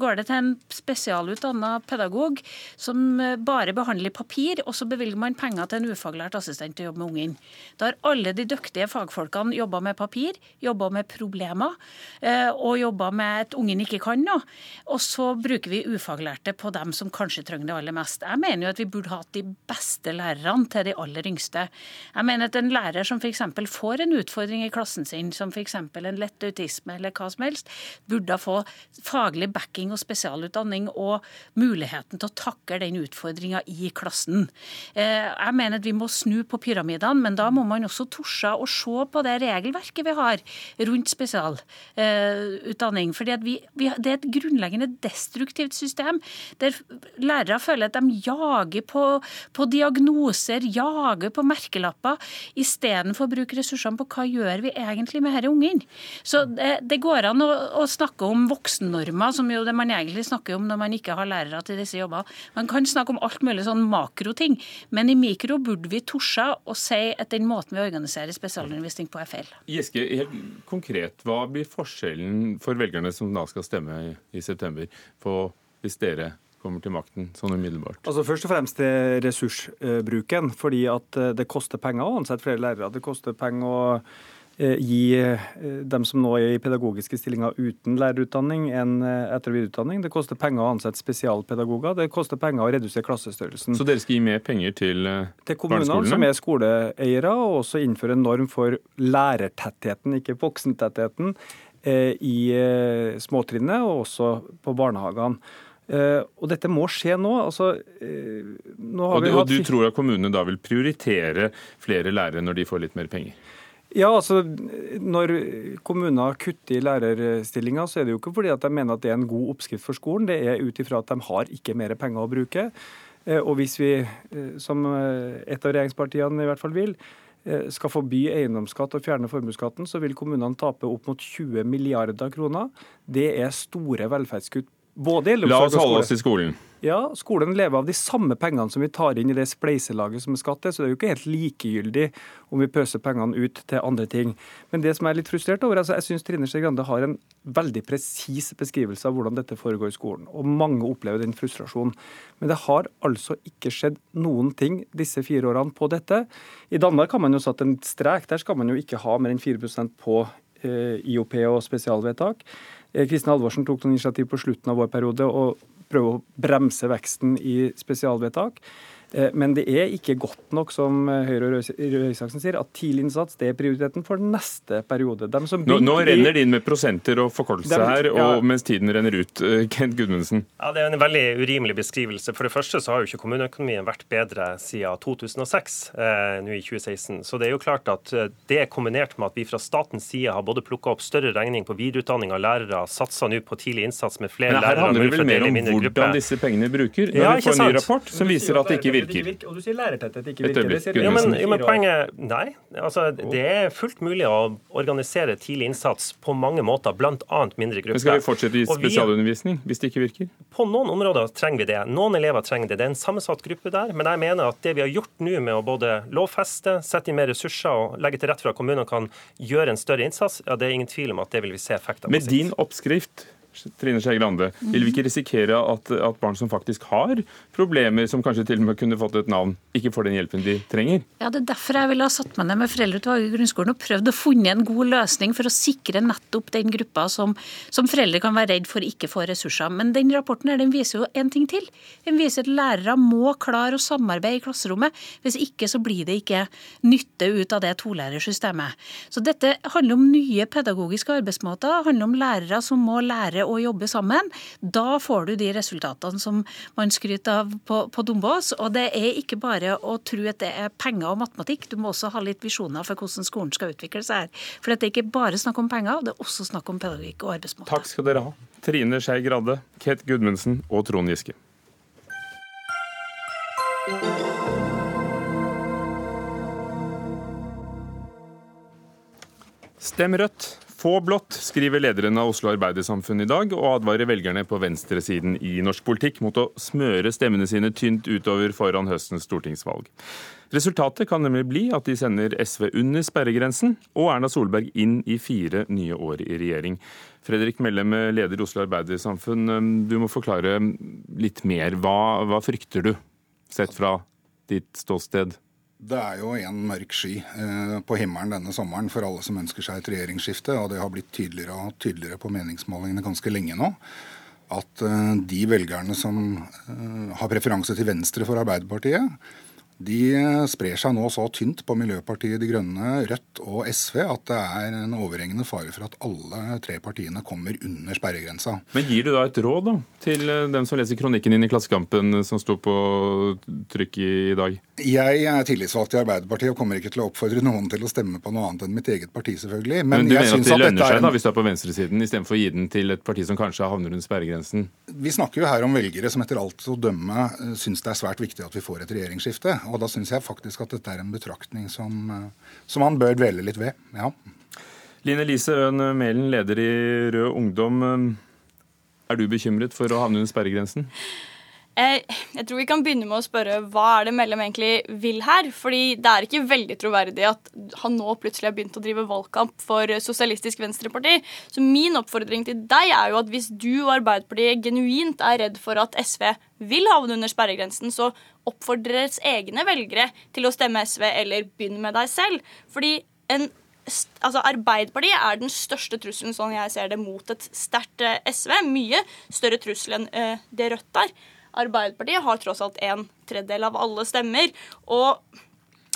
Går det til en spesialutdanna pedagog som bare behandler papir, og så bevilger man penger til en ufaglært assistent til å jobbe med ungen. Da har alle de dyktige fagfolkene jobba med papir, jobba med problemer eh, og jobba med at ungen ikke kan noe. Og så bruker vi ufaglærte på dem som kanskje trenger det aller mest. Jeg mener jo at vi burde hatt de beste lærerne til de aller yngste. Jeg mener at en lærer som f.eks. får en utfordring i klassen sin, som f.eks. en lett autisme eller hva som helst, burde få faglig backing og spesialutdanning og muligheten til å takle den utfordringa i klassen. Eh, jeg mener at vi må snu på pyramidene, men da må man også torse å se på det regelverket vi har rundt spesialutdanning. vi, Det er et grunnleggende destruktivt system der lærere føler at de jager på, på diagnoser, jager på merkelapper, istedenfor å bruke ressursene på hva gjør vi egentlig med disse ungene. Så det, det, går an å, å snakke om voksennormer, som jo det man egentlig snakker om når man ikke har lærere til disse jobbene. Man kan snakke om alt mulig sånn makroting, men i mikro burde vi torde å si at den måten vi organiserer spesialundervisning på, er feil. Giske, helt konkret, hva blir forskjellen for velgerne som da skal stemme i, i september, på hvis dere kommer til makten sånn umiddelbart? Altså Først og fremst til ressursbruken. fordi at eh, det koster penger å ansette flere lærere. Det koster penger å gi eh, dem som nå er i pedagogiske stillinger uten lærerutdanning, en eh, etter- og videreutdanning. Det koster penger å ansette spesialpedagoger. Det koster penger å redusere klassestørrelsen. Så dere skal gi mer penger til barneskolene? Til kommunene, som er skoleeiere, og også innføre en norm for lærertettheten, ikke voksentettheten, i småtrinnet og også på barnehagene. Uh, og dette må skje nå. Altså, uh, nå og, du, og du tror at kommunene da vil prioritere flere lærere når de får litt mer penger? Ja, altså Når kommuner kutter i lærerstillinger, så er det jo ikke fordi at de mener at det er en god oppskrift for skolen. Det er ut ifra at de har ikke mer penger å bruke. Eh, og hvis vi, eh, som eh, et av regjeringspartiene i hvert fall vil, skal forby eiendomsskatt og fjerne formuesskatten, så vil kommunene tape opp mot 20 milliarder kroner. Det er store velferdskutt både La oss holde oss til skolen. Ja, skolen lever av de samme pengene som vi tar inn i det spleiselaget som er skatt så det er jo ikke helt likegyldig om vi pøser pengene ut til andre ting. Men det som jeg er litt frustrert over, altså jeg syns Trine Skei Grande har en veldig presis beskrivelse av hvordan dette foregår i skolen, og mange opplever den frustrasjonen. Men det har altså ikke skjedd noen ting disse fire årene på dette. I Danmark har man jo satt en strek, der skal man jo ikke ha mer enn 4% på eh, IOP og spesialvedtak. Kristin Halvorsen tok noen initiativ på slutten av vår periode og prøve å bremse veksten i spesialvedtak. Eh, men det er ikke godt nok, som eh, Høyre og Røe Isaksen sier, at tidlig innsats det er prioriteten for neste periode. Nå, nå, renner det inn med prosenter og forkortelse her, ja. og mens tiden renner ut. Eh, Kent Gudmundsen? Ja, Det er en veldig urimelig beskrivelse. For det første så har jo ikke kommuneøkonomien vært bedre siden 2006, eh, nå i 2016. Så det er jo klart at det er kombinert med at vi fra statens side har både plukka opp større regning på videreutdanning av lærere, satsa nå på tidlig innsats med flere lærere Men her handler det vel mer om hvordan gruppe. disse pengene bruker? Når ja, vi får en ny rapport som viser at det ikke virker. Og du sier lærertetthet ikke virker. Det sier ja, men, ja, men poenget Nei. Altså, det er fullt mulig å organisere tidlig innsats på mange måter, bl.a. mindre grupper. Men Skal vi fortsette i spesialundervisning hvis det ikke virker? På noen områder trenger vi det. Noen elever trenger det. Det er en sammensatt gruppe der. Men jeg mener at det vi har gjort nå med å både lovfeste, sette inn mer ressurser og legge til rette for at kommunene kan gjøre en større innsats, ja, det er ingen tvil om at det vil vi se effekter av. Med din oppskrift Trine Skei Grande, vil vi ikke risikere at, at, barn som faktisk har problemer, som kanskje til og med kunne fått et navn, ikke får den hjelpen de trenger? Ja, Det er derfor jeg ville ha satt meg ned med foreldreutvalget i grunnskolen og prøvd å funne en god løsning for å sikre nettopp den gruppa som, som foreldre kan være redd for ikke får ressurser. Men den rapporten her, den viser jo en ting til. Den viser at lærere må klare å samarbeide i klasserommet. Hvis ikke så blir det ikke nytte ut av det tolærersystemet. Så dette handler om nye pedagogiske arbeidsmåter. Det handler om lærere som må lære å jobbe sammen, da får du de resultatene som man skryter av på, på Dombås. Og det er ikke bare å tro at det er penger og matematikk, du må også ha litt visjoner for hvordan skolen skal utvikle seg her. For det er ikke bare snakk om penger, det er også snakk om pedagogikk og arbeidsmåte. Takk skal dere ha. Trine Skei Grade, Ket Gudmundsen og Trond Giske. Stem Rødt. Få blått, skriver lederen av Oslo Arbeidersamfunn i dag, og advarer velgerne på venstresiden i norsk politikk mot å smøre stemmene sine tynt utover foran høstens stortingsvalg. Resultatet kan nemlig bli at de sender SV under sperregrensen og Erna Solberg inn i fire nye år i regjering. Fredrik Mellem, leder Oslo Arbeidersamfunn, du må forklare litt mer. Hva, hva frykter du, sett fra ditt ståsted? Det er jo en mørk sky eh, på himmelen denne sommeren for alle som ønsker seg et regjeringsskifte. Og det har blitt tydeligere og tydeligere på meningsmålingene ganske lenge nå. At eh, de velgerne som eh, har preferanse til venstre for Arbeiderpartiet, de sprer seg nå så tynt på Miljøpartiet De Grønne, Rødt og SV at det er en overhengende fare for at alle tre partiene kommer under sperregrensa. Men gir du da et råd da, til dem som leser kronikken din i Klassekampen som sto på trykk i dag? Jeg er tillitsvalgt i Arbeiderpartiet og kommer ikke til å oppfordre noen til å stemme på noe annet enn mitt eget parti, selvfølgelig. Men, Men du mener at det lønner seg da, hvis du er på venstresiden, istedenfor å gi den til et parti som kanskje havner under sperregrensen? Vi snakker jo her om velgere som etter alt å dømme eh, syns det er svært viktig at vi får et regjeringsskifte. Og da syns jeg faktisk at dette er en betraktning som, eh, som han bør dvele litt ved. Ja. Line Lise Øen Mælen, leder i Rød Ungdom. Er du bekymret for å havne under sperregrensen? Jeg tror vi kan begynne med å spørre hva er det Mellem egentlig vil her? Fordi det er ikke veldig troverdig at han nå plutselig har begynt å drive valgkamp for Sosialistisk Venstreparti. Så min oppfordring til deg er jo at hvis du og Arbeiderpartiet genuint er redd for at SV vil havne under sperregrensen, så oppfordrer deres egne velgere til å stemme SV eller begynne med deg selv. Fordi en altså Arbeiderpartiet er den største trusselen sånn jeg ser det, mot et sterkt eh, SV. Mye større trussel enn uh, det Rødt er. Arbeiderpartiet har tross alt en tredjedel av alle stemmer. Og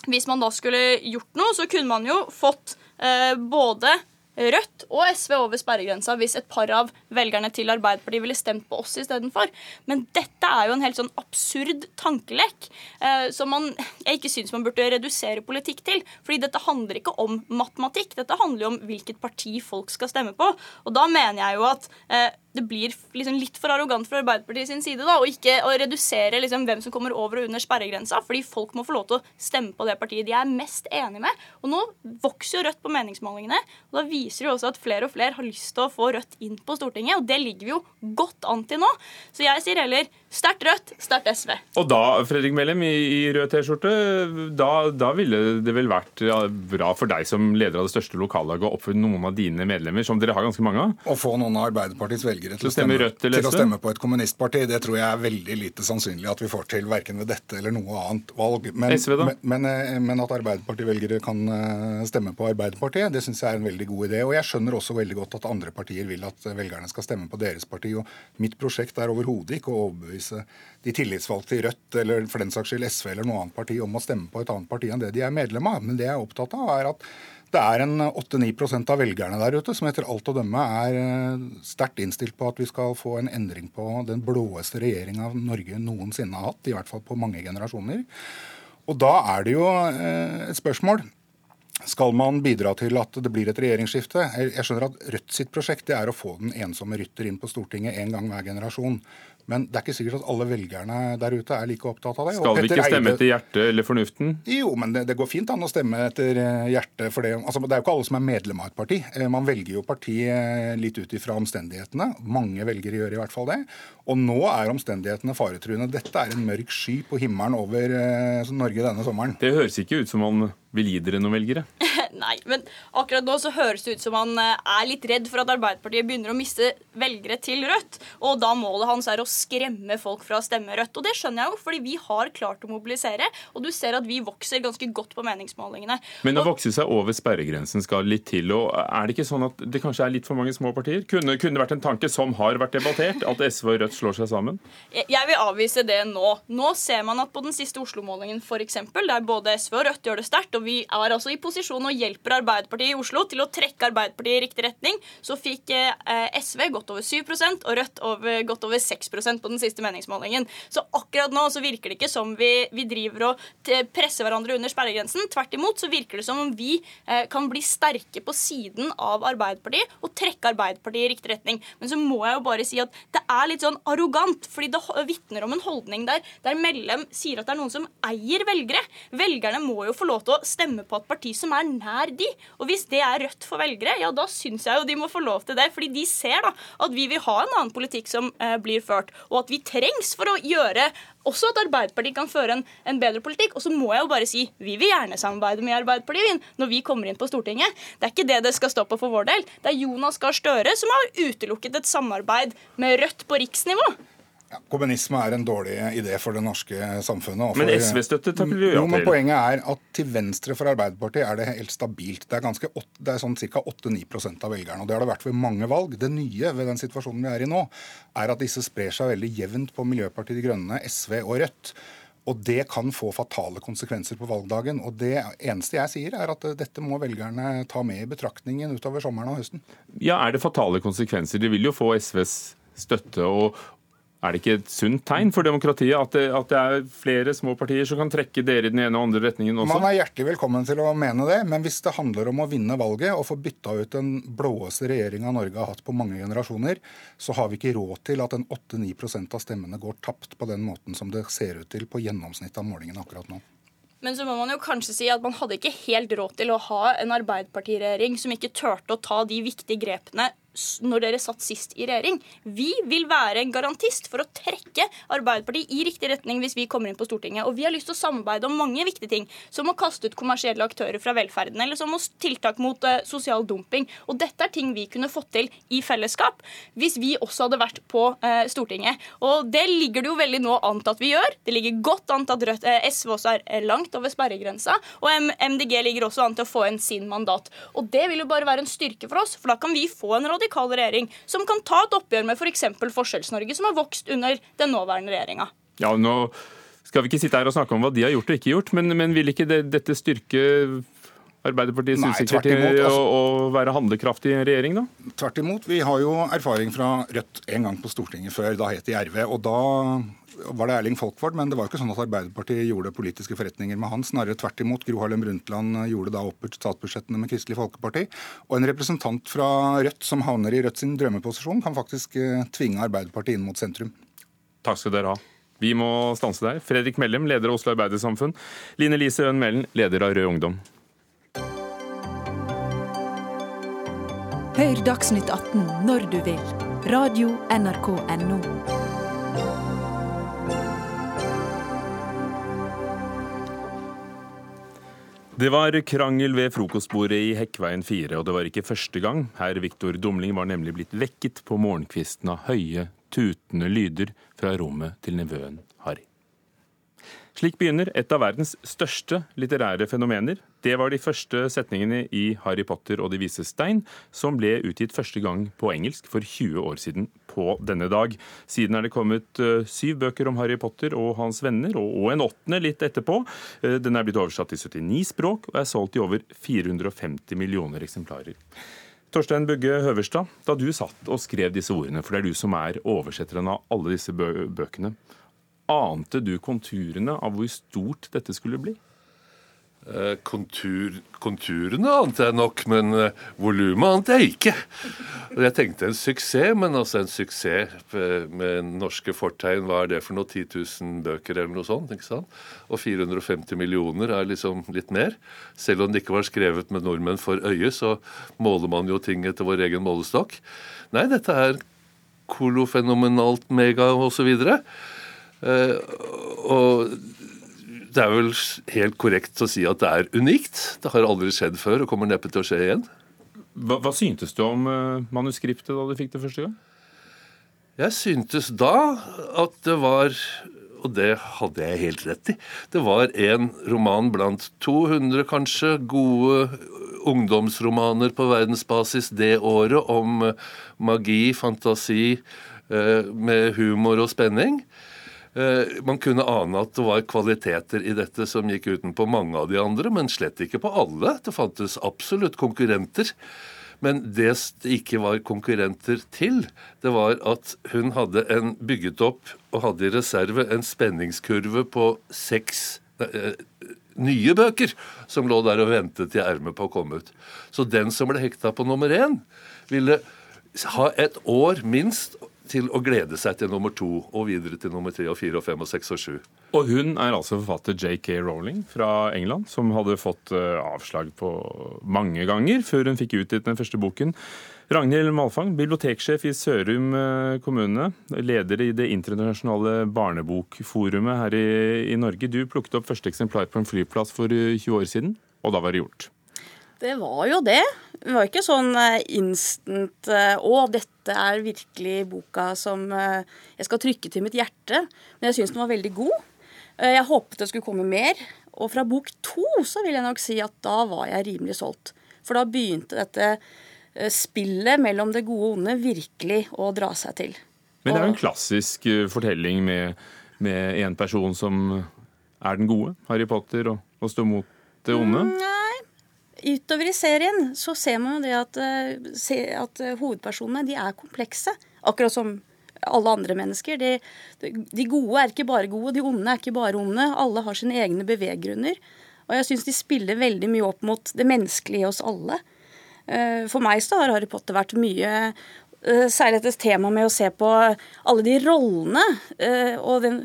hvis man da skulle gjort noe, så kunne man jo fått eh, både Rødt og SV over sperregrensa hvis et par av velgerne til Arbeiderpartiet ville stemt på oss istedenfor. Men dette er jo en helt sånn absurd tankelek eh, som man, jeg ikke syns man burde redusere politikk til. Fordi dette handler ikke om matematikk, dette handler jo om hvilket parti folk skal stemme på. Og da mener jeg jo at eh, det blir liksom litt for arrogant fra Arbeiderpartiet sin side da, og ikke å redusere liksom hvem som kommer over og under sperregrensa, fordi folk må få lov til å stemme på det partiet de er mest enig med. Og nå vokser jo Rødt på meningsmålingene, og da viser det jo også at flere og flere har lyst til å få Rødt inn på Stortinget, og det ligger vi jo godt an til nå. Så jeg sier heller sterkt Rødt, sterkt SV. Og da, Fredrik Mellem, i, i rød T-skjorte, da, da, ville det vel vært ja, bra for deg som leder av det største lokallaget å oppfordre noen av dine medlemmer, som dere har ganske mange av? Å få noen av Arbeiderpartiets velgere til, å stemme, til å stemme, på et kommunistparti. Det tror jeg er veldig lite sannsynlig at vi får til, verken ved dette eller noe annet valg. Men, SV da? Men, men, men at Arbeiderparti-velgere kan stemme på Arbeiderpartiet, det syns jeg er en veldig god idé. Og jeg skjønner også veldig godt at andre partier vil at velgerne skal stemme på deres parti. Og mitt prosjekt er overhodet ikke å overbevise de tillitsvalgte i Rødt eller for den saks skyld SV eller noe annet parti om å stemme på et annet parti enn det de er medlem av. Men det jeg er opptatt av, er at det er en 8-9 av velgerne der ute som etter alt å dømme er eh, sterkt innstilt på at vi skal få en endring på den blåeste regjeringa Norge noensinne har hatt, i hvert fall på mange generasjoner. Og da er det jo eh, et spørsmål. Skal man bidra til at det blir et regjeringsskifte? Jeg skjønner at Rødt sitt prosjekt er å få den ensomme rytter inn på Stortinget en gang hver generasjon. Men det er ikke sikkert at alle velgerne der ute er like opptatt av det. Skal vi ikke stemme etter hjertet eller fornuften? Jo, men det, det, går fint an å stemme etter eh, hjertet. For det, altså, det er jo ikke alle som er medlem av et parti. Eh, man velger jo parti eh, litt ut ifra omstendighetene. Mange velgere gjør i hvert fall det. Og nå er omstendighetene faretruende. Dette er en mørk sky på himmelen over Norge denne sommeren. Det høres ikke ut som man vil gi dere noen velgere? *laughs* Nei, men akkurat nå så høres det ut som han er litt redd for at Arbeiderpartiet begynner å miste velgere til Rødt. Og da målet hans er å skremme folk fra å stemme Rødt. Og det skjønner jeg jo, fordi vi har klart å mobilisere. Og du ser at vi vokser ganske godt på meningsmålingene. Men å vokse seg over sperregrensen skal litt til. og Er det ikke sånn at det kanskje er litt for mange små partier? Kunne, kunne det vært en tanke som har vært debattert, at SV og Rødt slår seg sammen? Jeg vil avvise det nå. Nå ser man at på den siste Oslo-målingen f.eks., der både SV og Rødt gjør det sterkt, og vi er altså i posisjon og hjelper Arbeiderpartiet i Oslo til å trekke Arbeiderpartiet i riktig retning, så fikk eh, SV godt over 7 og Rødt over, godt over 6% på den siste meningsmålingen. Så akkurat nå så virker det ikke som vi, vi driver og presser hverandre under sperregrensen. Tvert imot så virker det som om vi eh, kan bli sterke på siden av Arbeiderpartiet og trekke Arbeiderpartiet i riktig retning. Men så må jeg jo bare si at det er litt sånn arrogant, fordi det vitner om en holdning der der Mellem sier at det er noen som eier velgere. Velgerne må jo få lov til å stemme på et parti som er nær de. Og hvis det er Rødt for velgere, ja da syns jeg jo de må få lov til det. Fordi de ser da at vi vil ha en annen politikk som eh, blir ført, og at vi trengs for å gjøre også at Arbeiderpartiet kan føre en, en, bedre politikk. Og så må jeg jo bare si vi vil gjerne samarbeide med Arbeiderpartiet når vi kommer inn på Stortinget. Det er ikke det det skal stå på for vår del. Det er Jonas Gahr Støre som har utelukket et samarbeid med Rødt på riksnivå. Ja, kommunisme er en dårlig idé for det norske samfunnet. For, men SV-støtte takker du ja til? Men poenget er at til venstre for Arbeiderpartiet er det helt stabilt. Det er, ganske, det er sånn ca. 8-9% av velgerne. og Det har det vært ved mange valg. Det nye ved den situasjonen vi er i nå, er at disse sprer seg veldig jevnt på Miljøpartiet De Grønne, SV og Rødt. Og det kan få fatale konsekvenser på valgdagen. Og det eneste jeg sier, er at dette må velgerne ta med i betraktningen utover sommeren og høsten. Ja, er det fatale konsekvenser? De vil jo få SVs støtte og, er det ikke et sunt tegn for demokratiet at det, at det, er flere små partier som kan trekke dere i den ene og andre retningen også? Man er hjertelig velkommen til å mene det, men hvis det handler om å vinne valget og få bytta ut den blåeste regjeringa Norge har hatt på mange generasjoner, så har vi ikke råd til at en 8-9% av stemmene går tapt på den måten som det ser ut til på gjennomsnittet av målingene akkurat nå. Men så må man jo kanskje si at man hadde ikke helt råd til å ha en arbeiderpartiregjering som ikke turte å ta de viktige grepene når dere satt sist i regjering. Vi vil være en garantist for å trekke Arbeiderpartiet i riktig retning hvis vi kommer inn på Stortinget. Og vi har lyst til å samarbeide om mange viktige ting, som å kaste ut kommersielle aktører fra velferden, eller som tiltak mot uh, sosial dumping. Og dette er ting vi kunne fått til i fellesskap hvis vi også hadde vært på uh, Stortinget. Og det ligger det jo veldig nå an til at vi gjør. Det ligger godt an til at Rødt, uh, SV også er langt over sperregrensa, og MDG ligger også an til å få en sin mandat. Og det vil jo bare være en styrke for oss, for da kan vi få en radikal radikal regjering som kan ta et oppgjør med f.eks. For Forskjells-Norge, som har vokst under den nåværende regjeringa. Ja, nå skal vi ikke sitte her og snakke om hva de har gjort og ikke gjort, men, men vil ikke det, dette styrke Arbeiderpartiets utsikter til altså, å, å, være handlekraftig i regjering, da? Tvert imot. Vi har jo erfaring fra Rødt en gang på Stortinget før. Da het det RV. Og da var det Erling Folkvord, men det var jo ikke sånn at Arbeiderpartiet gjorde politiske forretninger med han. Snarere tvert imot. Gro Harlem Brundtland gjorde da opp statsbudsjettene med Kristelig Folkeparti. Og en representant fra Rødt som havner i Rødt sin drømmeposisjon, kan faktisk eh, tvinge Arbeiderpartiet inn mot sentrum. Takk skal dere ha. Vi må stanse der. Fredrik Mellem, leder av Oslo Arbeidersamfunn. Line Lise Øhn Mellen, leder av Rød Ungdom. Hør Dagsnytt 18 når du vil. Radio NRK Radio.nrk.no. Det var krangel ved frokostbordet i Hekkveien 4, og det var ikke første gang. Herr Viktor Dumling var nemlig blitt vekket på morgenkvisten av høye, tutende lyder fra rommet til nevøen. Slik begynner et av verdens største litterære fenomener. Det var de første setningene i Harry Potter og De vise stein, som ble utgitt første gang på engelsk for 20 år siden på denne dag. Siden er det kommet uh, syv bøker om Harry Potter og hans venner, og, en åttende litt etterpå. Uh, den er blitt oversatt til 79 språk og er solgt i over 450 millioner eksemplarer. Torstein Bugge Høverstad, da du satt og skrev disse ordene, for det er du som er oversetteren av alle disse bø bøkene, Ante du konturene av hvor stort dette skulle bli? Eh, kontur, konturene ante jeg nok, men eh, volumet ante jeg ikke. Jeg tenkte en suksess, men altså en suksess eh, med norske fortegn, hva er det for noe? 10 000 bøker eller noe sånt? ikke sant? Og 450 millioner er liksom litt mer. Selv om det ikke var skrevet med nordmenn for øye, så måler man jo ting etter vår egen målestokk. Nei, dette er kolofenomenalt mega osv. Uh, og det er vel helt korrekt å si at det er unikt. Det har aldri skjedd før og kommer neppe til å skje igjen. Hva, hva syntes du om uh, manuskriptet da du fikk det første gang? Jeg syntes da at det var og det hadde jeg helt rett i. Det var en roman blant 200 kanskje gode ungdomsromaner på verdensbasis det året om magi, fantasi, uh, med humor og spenning. Eh, man kunne ane at det var kvaliteter i dette som gikk utenpå mange av de andre, men slett ikke på alle. Det fantes absolutt konkurrenter. Men det det ikke var konkurrenter til, det var at hun hadde en bygget opp og hadde i reserve en spenningskurve på seks eh, nye bøker som lå der og ventet i ermet på å komme ut. Så den som ble hekta på nummer én, ville ha et år minst til å glede seg til nummer to og videre til nummer tre og fire og fem og seks og sju. Og hun er altså forfatter J.K. Rowling fra England, som hadde fått eh, avslag på mange ganger før hun fikk utgitt den første boken. Ragnhild Malfang, biblioteksjef i Sørum eh, kommune, leder i det internasjonale barnebokforumet her i, i Norge. Du plukket opp første eksemplar på en flyplass for 20 eh, år siden, og da var det gjort. Det var jo det. Det var ikke sånn eh, instant eh, Å, dette er virkelig boka som eh, jeg skal trykke til mitt hjerte. Men jeg syns den var veldig god. Jeg håpet det skulle komme mer. Og fra bok to så vil jeg nok si at da var jeg rimelig solgt. For da begynte dette spillet mellom det gode og onde virkelig å dra seg til. Men det er jo en klassisk fortelling med, med en person som er den gode, Harry Potter, og, og står mot det onde? Nei, utover i serien så ser man jo det at, eh, at eh, hovedpersonene de er komplekse. Akkurat som alle andre mennesker. De, de, gode er ikke bare gode, de onde er ikke bare onde. Alle har sine egne beveggrunner. Og jeg syns de spiller veldig mye opp mot det menneskelige i oss alle. Eh, for meg så har Harry Potter vært mye Særlig dette temaet med å se på alle de rollene og den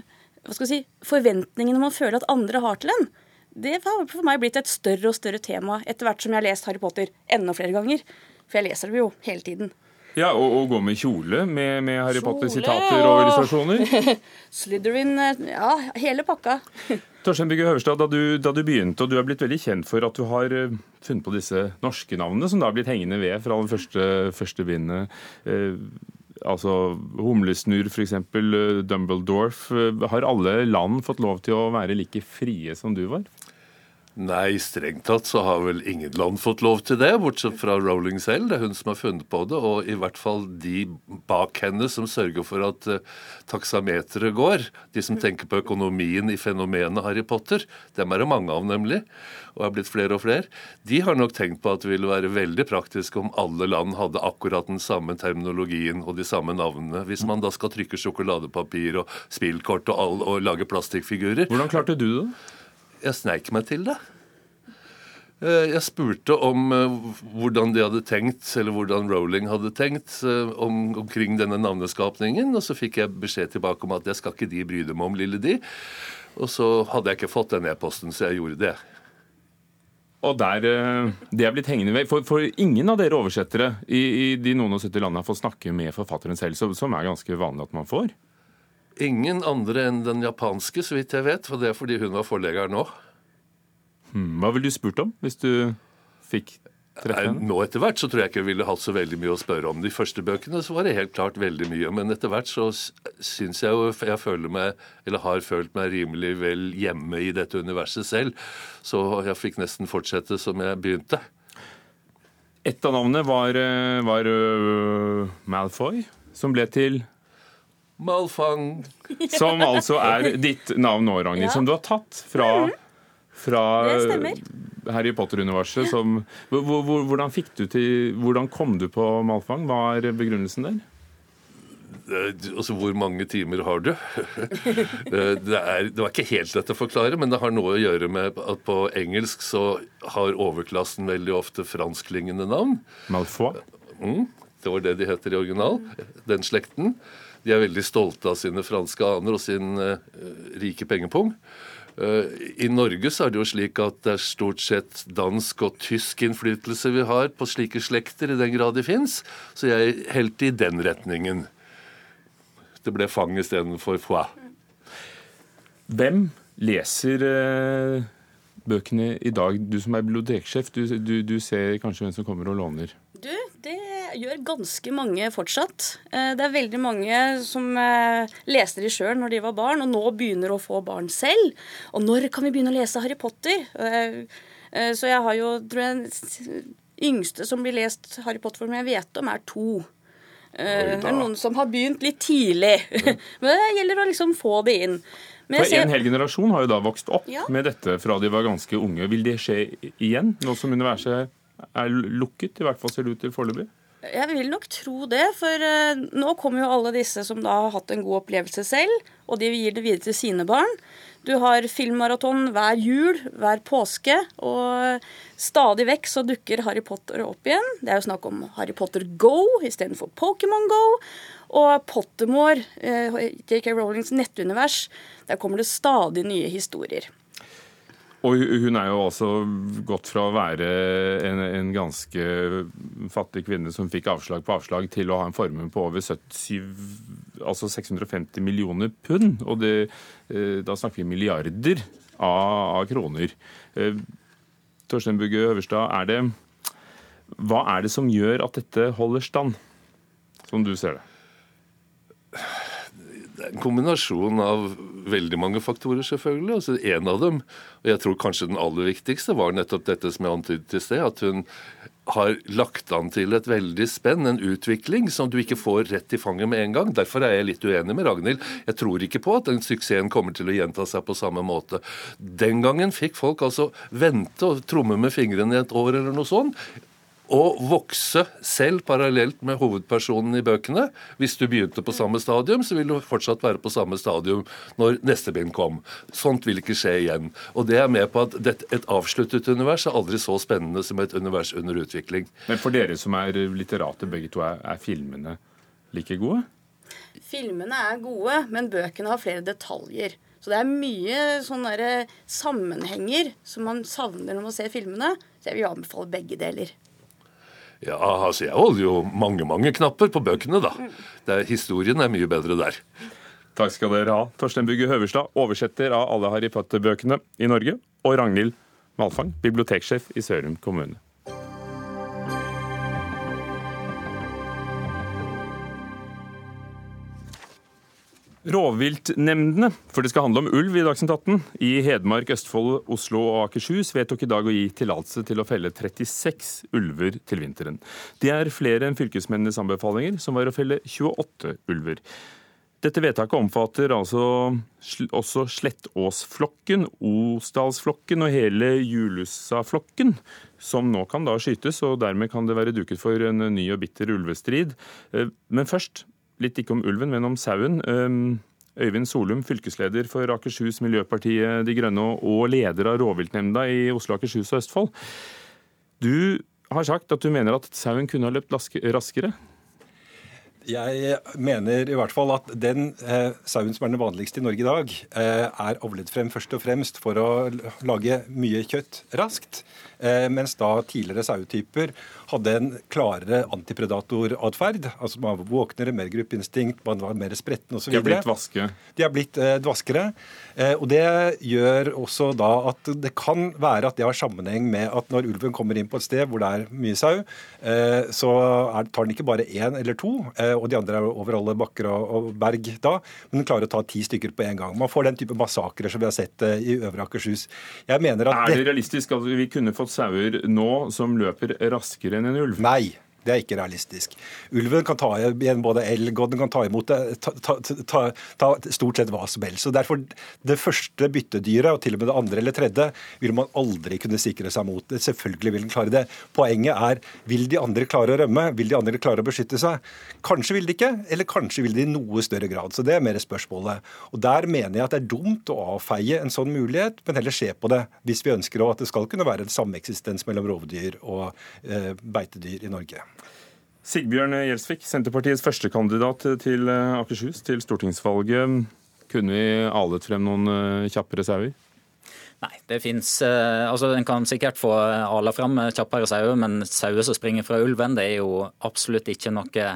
hva skal si, forventningene man føler at andre har til en det har for meg blitt et større og større tema etter hvert som jeg har lest Harry Potter enda flere ganger. For jeg leser det jo hele tiden. Ja, Og, og gå med kjole med, med Harry Potter-sitater og illustrasjoner? *laughs* Slytherin, ja, hele pakka. *laughs* Torstein Bygge Høverstad, da du, da du, begynte, og du er blitt veldig kjent for at du har uh, funnet på disse norske navnene, som da har blitt hengende ved fra den første, første bindet. Eh, altså Humlesnurr f.eks., uh, Dumbledorf. Har alle land fått lov til å være like frie som du var? Nei, strengt tatt så har vel ingen land fått lov til det, bortsett fra Rowling selv. Det er hun som har funnet på det, og i hvert fall de bak henne som sørger for at uh, taksameteret går. De som tenker på økonomien i fenomenet Harry Potter. Dem er det mange av, nemlig, og er blitt flere og flere. De har nok tenkt på at det ville være veldig praktisk om alle land hadde akkurat den samme terminologien og de samme navnene. Hvis man da skal trykke sjokoladepapir og spillkort og, all, og lage plastikkfigurer. Hvordan klarte du det? Jeg sneik meg til det. Eh, jeg spurte om eh, hvordan de hadde tenkt, eller hvordan Rowling hadde tenkt eh, om, omkring denne navneskapningen, og så fikk jeg beskjed tilbake om at det skal ikke de bry dem om, lille de. Og så hadde jeg ikke fått den e-posten, så jeg gjorde det. Og der, Det er blitt hengende ved. For, for ingen av dere oversettere i, i de noen og 70 landene har fått snakke med forfatteren selv, som er ganske vanlig at man får? Ingen andre enn den japanske, så vidt jeg vet. For det er fordi hun var forlegger nå. Hmm, hva ville du spurt om hvis du fikk treffe henne? Nå etter hvert så tror jeg ikke jeg ville hatt så veldig mye å spørre om. De første bøkene så var det helt klart veldig mye. Men etter hvert så syns jeg jo jeg føler meg, eller har følt meg rimelig vel hjemme i dette universet selv. Så jeg fikk nesten fortsette som jeg begynte. Et av navnene var, eh, var uh, Malfoy, som ble til Malfang. *laughs* Som altså er ditt navn nå, Ragnhild. Ja. Som du har tatt fra, fra Harry Potter-universet. Hvordan, hvordan kom du på Malfang? Hva er begrunnelsen der? Altså, Hvor mange timer har du? *laughs* Det, er, det var ikke helt lett å forklare, men det har noe å gjøre med at på engelsk så har overklassen veldig ofte franskklingende navn. Malfoy? Mm, det var det de heter i original, den slekten. De er veldig stolte av sine franske aner og sin uh, rike pengepung. Uh, I Norge så er det jo slik at det er stort sett dansk og tysk innflytelse vi har på slike slekter, i den grad de fins. Så jeg helte i den retningen. Det ble fang istedenfor foie. Hvem leser uh, bøkene i dag? Du som er biblioteksjef, du, du, du ser kanskje hvem som kommer og låner? Du, det gjør ganske mange fortsatt. Eh, det er veldig mange som eh, leste de sjøl når de var barn, og nå begynner å få barn selv. Og når kan vi begynne å lese Harry Potter? Så jeg har jo, tror jeg, yngste som blir lest Harry Potter for, jeg vet om, er to. Eh, det er noen som har begynt litt tidlig. *laughs* Men det gjelder å liksom få det inn. For ser... En hel generasjon har jo da vokst opp ja. med dette fra de var ganske unge. Vil det skje igjen, nå som universet er lukket? I hvert fall ser det ut til foreløpig? Jeg vil nok tro det, for uh, nå kommer jo alle disse som da har hatt en god opplevelse selv, og de gir det videre til sine barn. Du har filmmaraton hver jul, hver påske, og stadig vekk så dukker Harry Potter opp igjen. Det er jo snakk om Harry Potter Go istedenfor Pokémon Go. Og Pottermore, eh, JK Rowlings nettunivers, der kommer det stadig nye historier. Og hun er jo også gått fra å være en, en, ganske fattig kvinne som fikk avslag på avslag, til å ha en formue på over 77, altså 650 millioner pund. Og det, eh, da snakker vi milliarder av, av kroner. Eh, Torstein Bugge Øverstad, er det, hva er det som gjør at dette holder stand, som du ser det? Det er en kombinasjon av veldig mange faktorer, selvfølgelig. altså En av dem, og jeg tror kanskje den aller viktigste, var nettopp dette som jeg antydet i sted. At hun har lagt an til et veldig spenn, en utvikling som du ikke får rett i fanget med en gang. Derfor er jeg litt uenig med Ragnhild. Jeg tror ikke på at den suksessen kommer til å gjenta seg på samme måte. Den gangen fikk folk altså vente og tromme med fingrene i et år eller noe sånt å vokse selv parallelt med hovedpersonen i bøkene. Hvis du begynte på samme stadium, så vil du fortsatt være på samme stadium når neste bind kom. Sånt vil ikke skje igjen. Og det er med på at et avsluttet univers er aldri så spennende som et univers under utvikling. Men for dere som er litterate begge to, er, er filmene like gode? Filmene er gode, men bøkene har flere detaljer. Så det er mye sånne sammenhenger som man savner når man ser filmene. Så jeg vil anbefale begge deler. Ja, altså jeg holder jo mange, mange knapper på bøkene, da. Er, historien er mye bedre der. Takk skal dere ha. Torstein Bugge Høverstad, oversetter av alle Harry Potter-bøkene i Norge, og Ragnhild Malfang, biblioteksjef i Sørum kommune. Rovviltnemndene, for det skal handle om ulv i Dagsnytt 18, i Hedmark, Østfold, Oslo og Akershus vedtok i dag å gi tillatelse til å felle 36 ulver til vinteren. Det er flere enn fylkesmennenes anbefalinger, som var å felle 28 ulver. Dette vedtaket omfatter altså også Slettåsflokken, Osdalsflokken og hele Julussaflokken, som nå kan da skytes, og dermed kan det være duket for en ny og bitter ulvestrid. Eh, men først litt ikke om ulven, men om sauen. Øyvind Solum, fylkesleder for Akershus Miljøpartiet De Grønne og leder av rovviltnemnda i Oslo, Akershus og Østfold. Du har sagt at du mener at sauen kunne ha løpt raskere? Jeg mener i hvert fall at den eh, sauen som er den vanligste i Norge i dag, eh, er avlet frem først og fremst for å lage mye kjøtt raskt. Eh, mens da tidligere sauetyper hadde en klarere antipredatoratferd. Altså man var våknere, mer gruppeinstinkt, man var mer spretten osv. De er blitt vaske? De er blitt eh, dvaskere. Eh, og det gjør også da at det kan være at det har sammenheng med at når ulven kommer inn på et sted hvor det er mye sau, eh, så er, tar den ikke bare én eller to, eh, og de andre er over alle bakker og, og, berg da, men den klarer å ta ti stykker på en gang. Man får den type massakrer som vi har sett eh, i Øvre Akershus. Jeg mener at Er det realistisk at vi kunne fått sauer nå som løper raskere enn en ulv? Nei. Det er ikke realistisk. Ulven kan ta igjen både elg og den kan ta imot ta, ta, ta, stort sett hva som helst. Så derfor Det første byttedyret, og til og med det andre eller tredje, vil man aldri kunne sikre seg mot. Selvfølgelig vil den klare det. Poenget er vil de andre klare å rømme? Vil de andre klare å beskytte seg? Kanskje vil de ikke, eller kanskje vil de i noe større grad. Så Det er mer spørsmålet. Og Der mener jeg at det er dumt å avfeie en sånn mulighet, men heller se på det hvis vi ønsker at det skal kunne være en sameksistens mellom rovdyr og eh, beitedyr i Norge. Sigbjørn Gjelsvik, Senterpartiets førstekandidat til eh, Akershus til stortingsvalget. Kunne vi alet frem noen eh, kjappere sauer? Nei, det fins eh, altså En kan sikkert få ala fram kjappere sauer, men sauer som springer fra ulven, det er jo absolutt ikke noe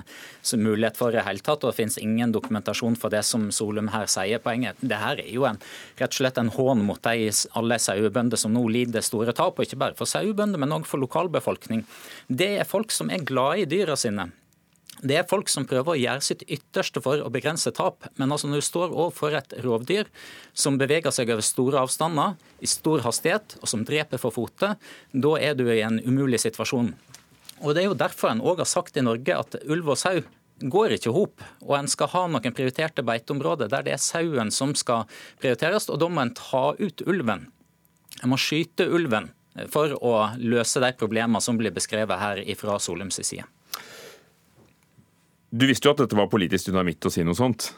mulighet for i det hele tatt. Og det finnes ingen dokumentasjon for det som Solum her sier. Poenget det her er jo en, rett og slett en hån mot de, alle sauebønder som nå lider store tap. Og ikke bare for sauebønder, men òg for lokalbefolkning. Det er folk som er glade i dyra sine. Det er folk som prøver å gjøre sitt ytterste for å begrense tap. Men altså når du står overfor et rovdyr som beveger seg over store avstander i stor hastighet, og som dreper for fote, da er du i en umulig situasjon. Og Det er jo derfor en òg har sagt i Norge at ulv og sau går ikke ihop, hop, og en skal ha noen prioriterte beiteområder der det er sauen som skal prioriteres, og da må en ta ut ulven. En må skyte ulven for å løse de problemene som blir beskrevet her fra Solums side. Du visste jo at dette var politisk dynamitt å si noe sånt.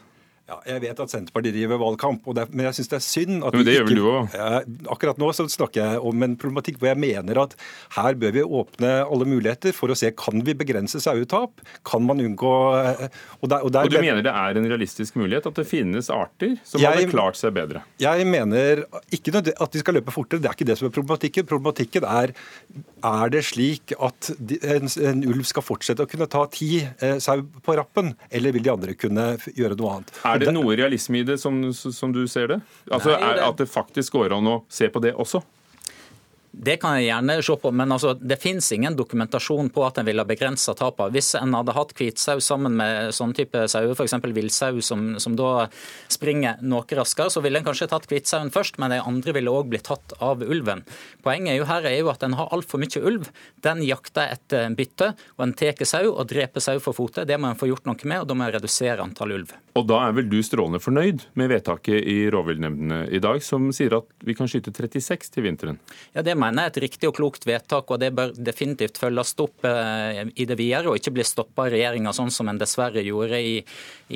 Ja, jeg vet at Senterpartiet driver valgkamp, det, men jeg syns det er synd at men det gjør vel du? Ja, akkurat nå så snakker jeg om en problematikk hvor jeg mener at her bør vi åpne alle muligheter for å se kan vi begrense sauetap. Kan man unngå eh, Og, der, og, der, og du mener det er en realistisk mulighet at det finnes arter som jeg, hadde klart seg bedre? Jeg mener ikke at de skal løpe fortere, det er ikke det som er problematikken. Problematikken er er det slik at en, en ulv skal fortsette å kunne ta ti eh, sau på rappen, eller vil de andre kunne gjøre noe annet? Er det noe realisme i det, som, som du ser det? Altså, det... At det faktisk går an å se på det også? Det kan jeg gjerne se på, men altså, det finnes ingen dokumentasjon på at en ville begrensa tapene. Hvis en hadde hatt hvitsau sammen med sånn type sauer, f.eks. villsau, som, som, da springer noe raskere, så ville en kanskje tatt hvitsauen først, men de andre ville òg blitt tatt av ulven. Poenget er jo her er jo at en har altfor mye ulv. Den jakter etter bytte, og en tar sau og dreper sau for fote. Det må en få gjort noe med, og da må en redusere antall ulv. Og da er vel du strålende fornøyd med vedtaket i rovviltnemndene i dag, som sier at vi kan skyte 36 til vinteren? Ja, Det mener jeg er et riktig og klokt vedtak, og det bør definitivt følges opp eh, i det videre, og ikke bli stoppa av regjeringa, sånn som en dessverre gjorde i,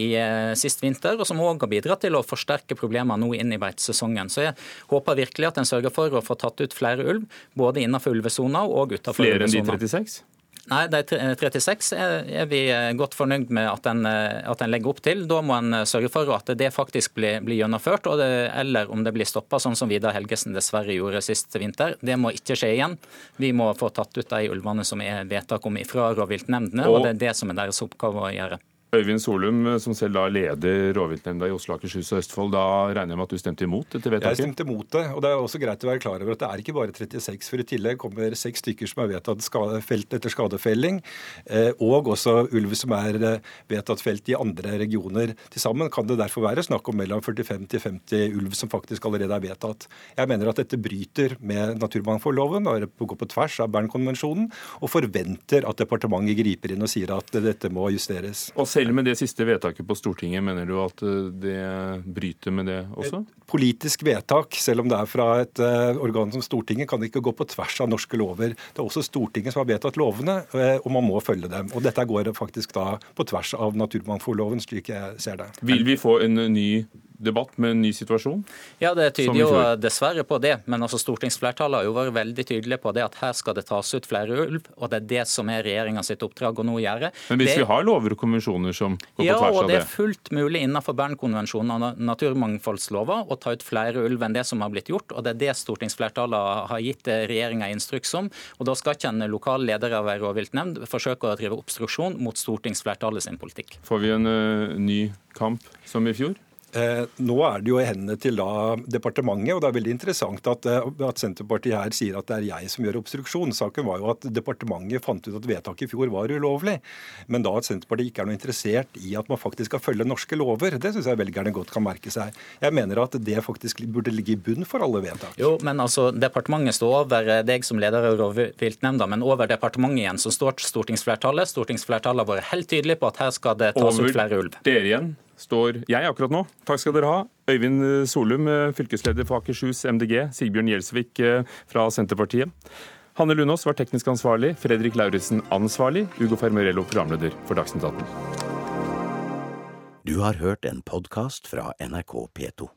i eh, sist vinter, og som òg har bidratt til å forsterke problemene nå inn i beitesesongen. Så jeg håper virkelig at en sørger for å få tatt ut flere ulv, både innenfor ulvesona og utenfor ulvesona. Flere enn de 36? Nei, de 36 er vi eh, godt fornøyd med at en, eh, at en legger opp til. Da må en eh, sørge for at det faktisk blir, blir gjennomført, det, eller om det blir stoppa, sånn som Vidar Helgesen dessverre gjorde sist vinter. Det må ikke skje igjen. Vi må få tatt ut de ulvene som er vedtak om fra rovviltnemndene, og, og det er det som er deres oppgave å gjøre. Øyvind Solum, som selv da leder rovviltnemnda i Oslo, Akershus og Østfold. Da regner jeg med at du stemte imot dette vedtaket? Jeg stemte imot det. og Det er også greit å være klar over at det er ikke bare 36. For i tillegg kommer seks stykker som er vedtatt felt etter skadefelling. Eh, og også ulv som er eh, vedtatt felt i andre regioner. Til sammen kan det derfor være snakk om mellom 45 til 50 ulv som faktisk allerede er vedtatt. Jeg mener at dette bryter med naturmangfoldloven og går på tvers av Bernkonvensjonen, og forventer at departementet griper inn og sier at dette må justeres. Og selv med det siste vedtaket på Stortinget, mener du at eh, det bryter med det også? Et politisk vedtak, selv om det er fra et uh, organ som Stortinget, kan ikke gå på tvers av norske lover. Det er også Stortinget som har vedtatt lovene, uh, og man må følge dem. Og dette går faktisk da på tvers av naturmangfoldloven, slik jeg ser det. Vil vi få en ny debatt med en ny situasjon? Ja, det tyder jo dessverre på det. Men altså stortingsflertallet har jo vært veldig tydelige på det at her skal det tas ut flere ulv. Og det er det som er regjeringa sitt oppdrag å nå gjøre. Men hvis det... vi har lover og konvensjoner som går ja, på tvers av det? Ja, og det er fullt mulig innenfor Bernkonvensjonen og naturmangfoldslova å ta ut flere ulv enn det som har blitt gjort. Og det er det stortingsflertallet har gitt regjeringa instruks om. Og da skal ikke en lokal leder av ei rovviltnemnd forsøke å drive obstruksjon mot stortingsflertallet sin politikk. Får vi en uh, ny kamp som i fjor? Eh, nå er det jo i hendene til da departementet, og det er veldig interessant at, eh, at, Senterpartiet her sier at det er jeg som gjør obstruksjon. Saken var jo at departementet fant ut at vedtaket i fjor var ulovlig. Men da at Senterpartiet ikke er noe interessert i at man faktisk skal følge norske lover, det syns jeg velgerne godt kan merke seg. Jeg mener at det faktisk burde ligge i bunn for alle vedtak. Jo, men altså, departementet står over deg som leder av rovviltnemnda, men over departementet igjen så står stortingsflertallet. Stortingsflertallet har vært helt tydelig på at her skal det tas over ut flere ulv. Dere igjen står jeg akkurat nå. Takk skal dere ha. Øyvind Solum, fylkesleder for Akershus MDG. Sigbjørn Gjelsvik eh, fra Senterpartiet. Hanne Lunås var teknisk ansvarlig. Fredrik Lauritzen ansvarlig. Ugo Fermarello programleder for Dagsnytt 18. Du har hørt en podkast fra NRK P2.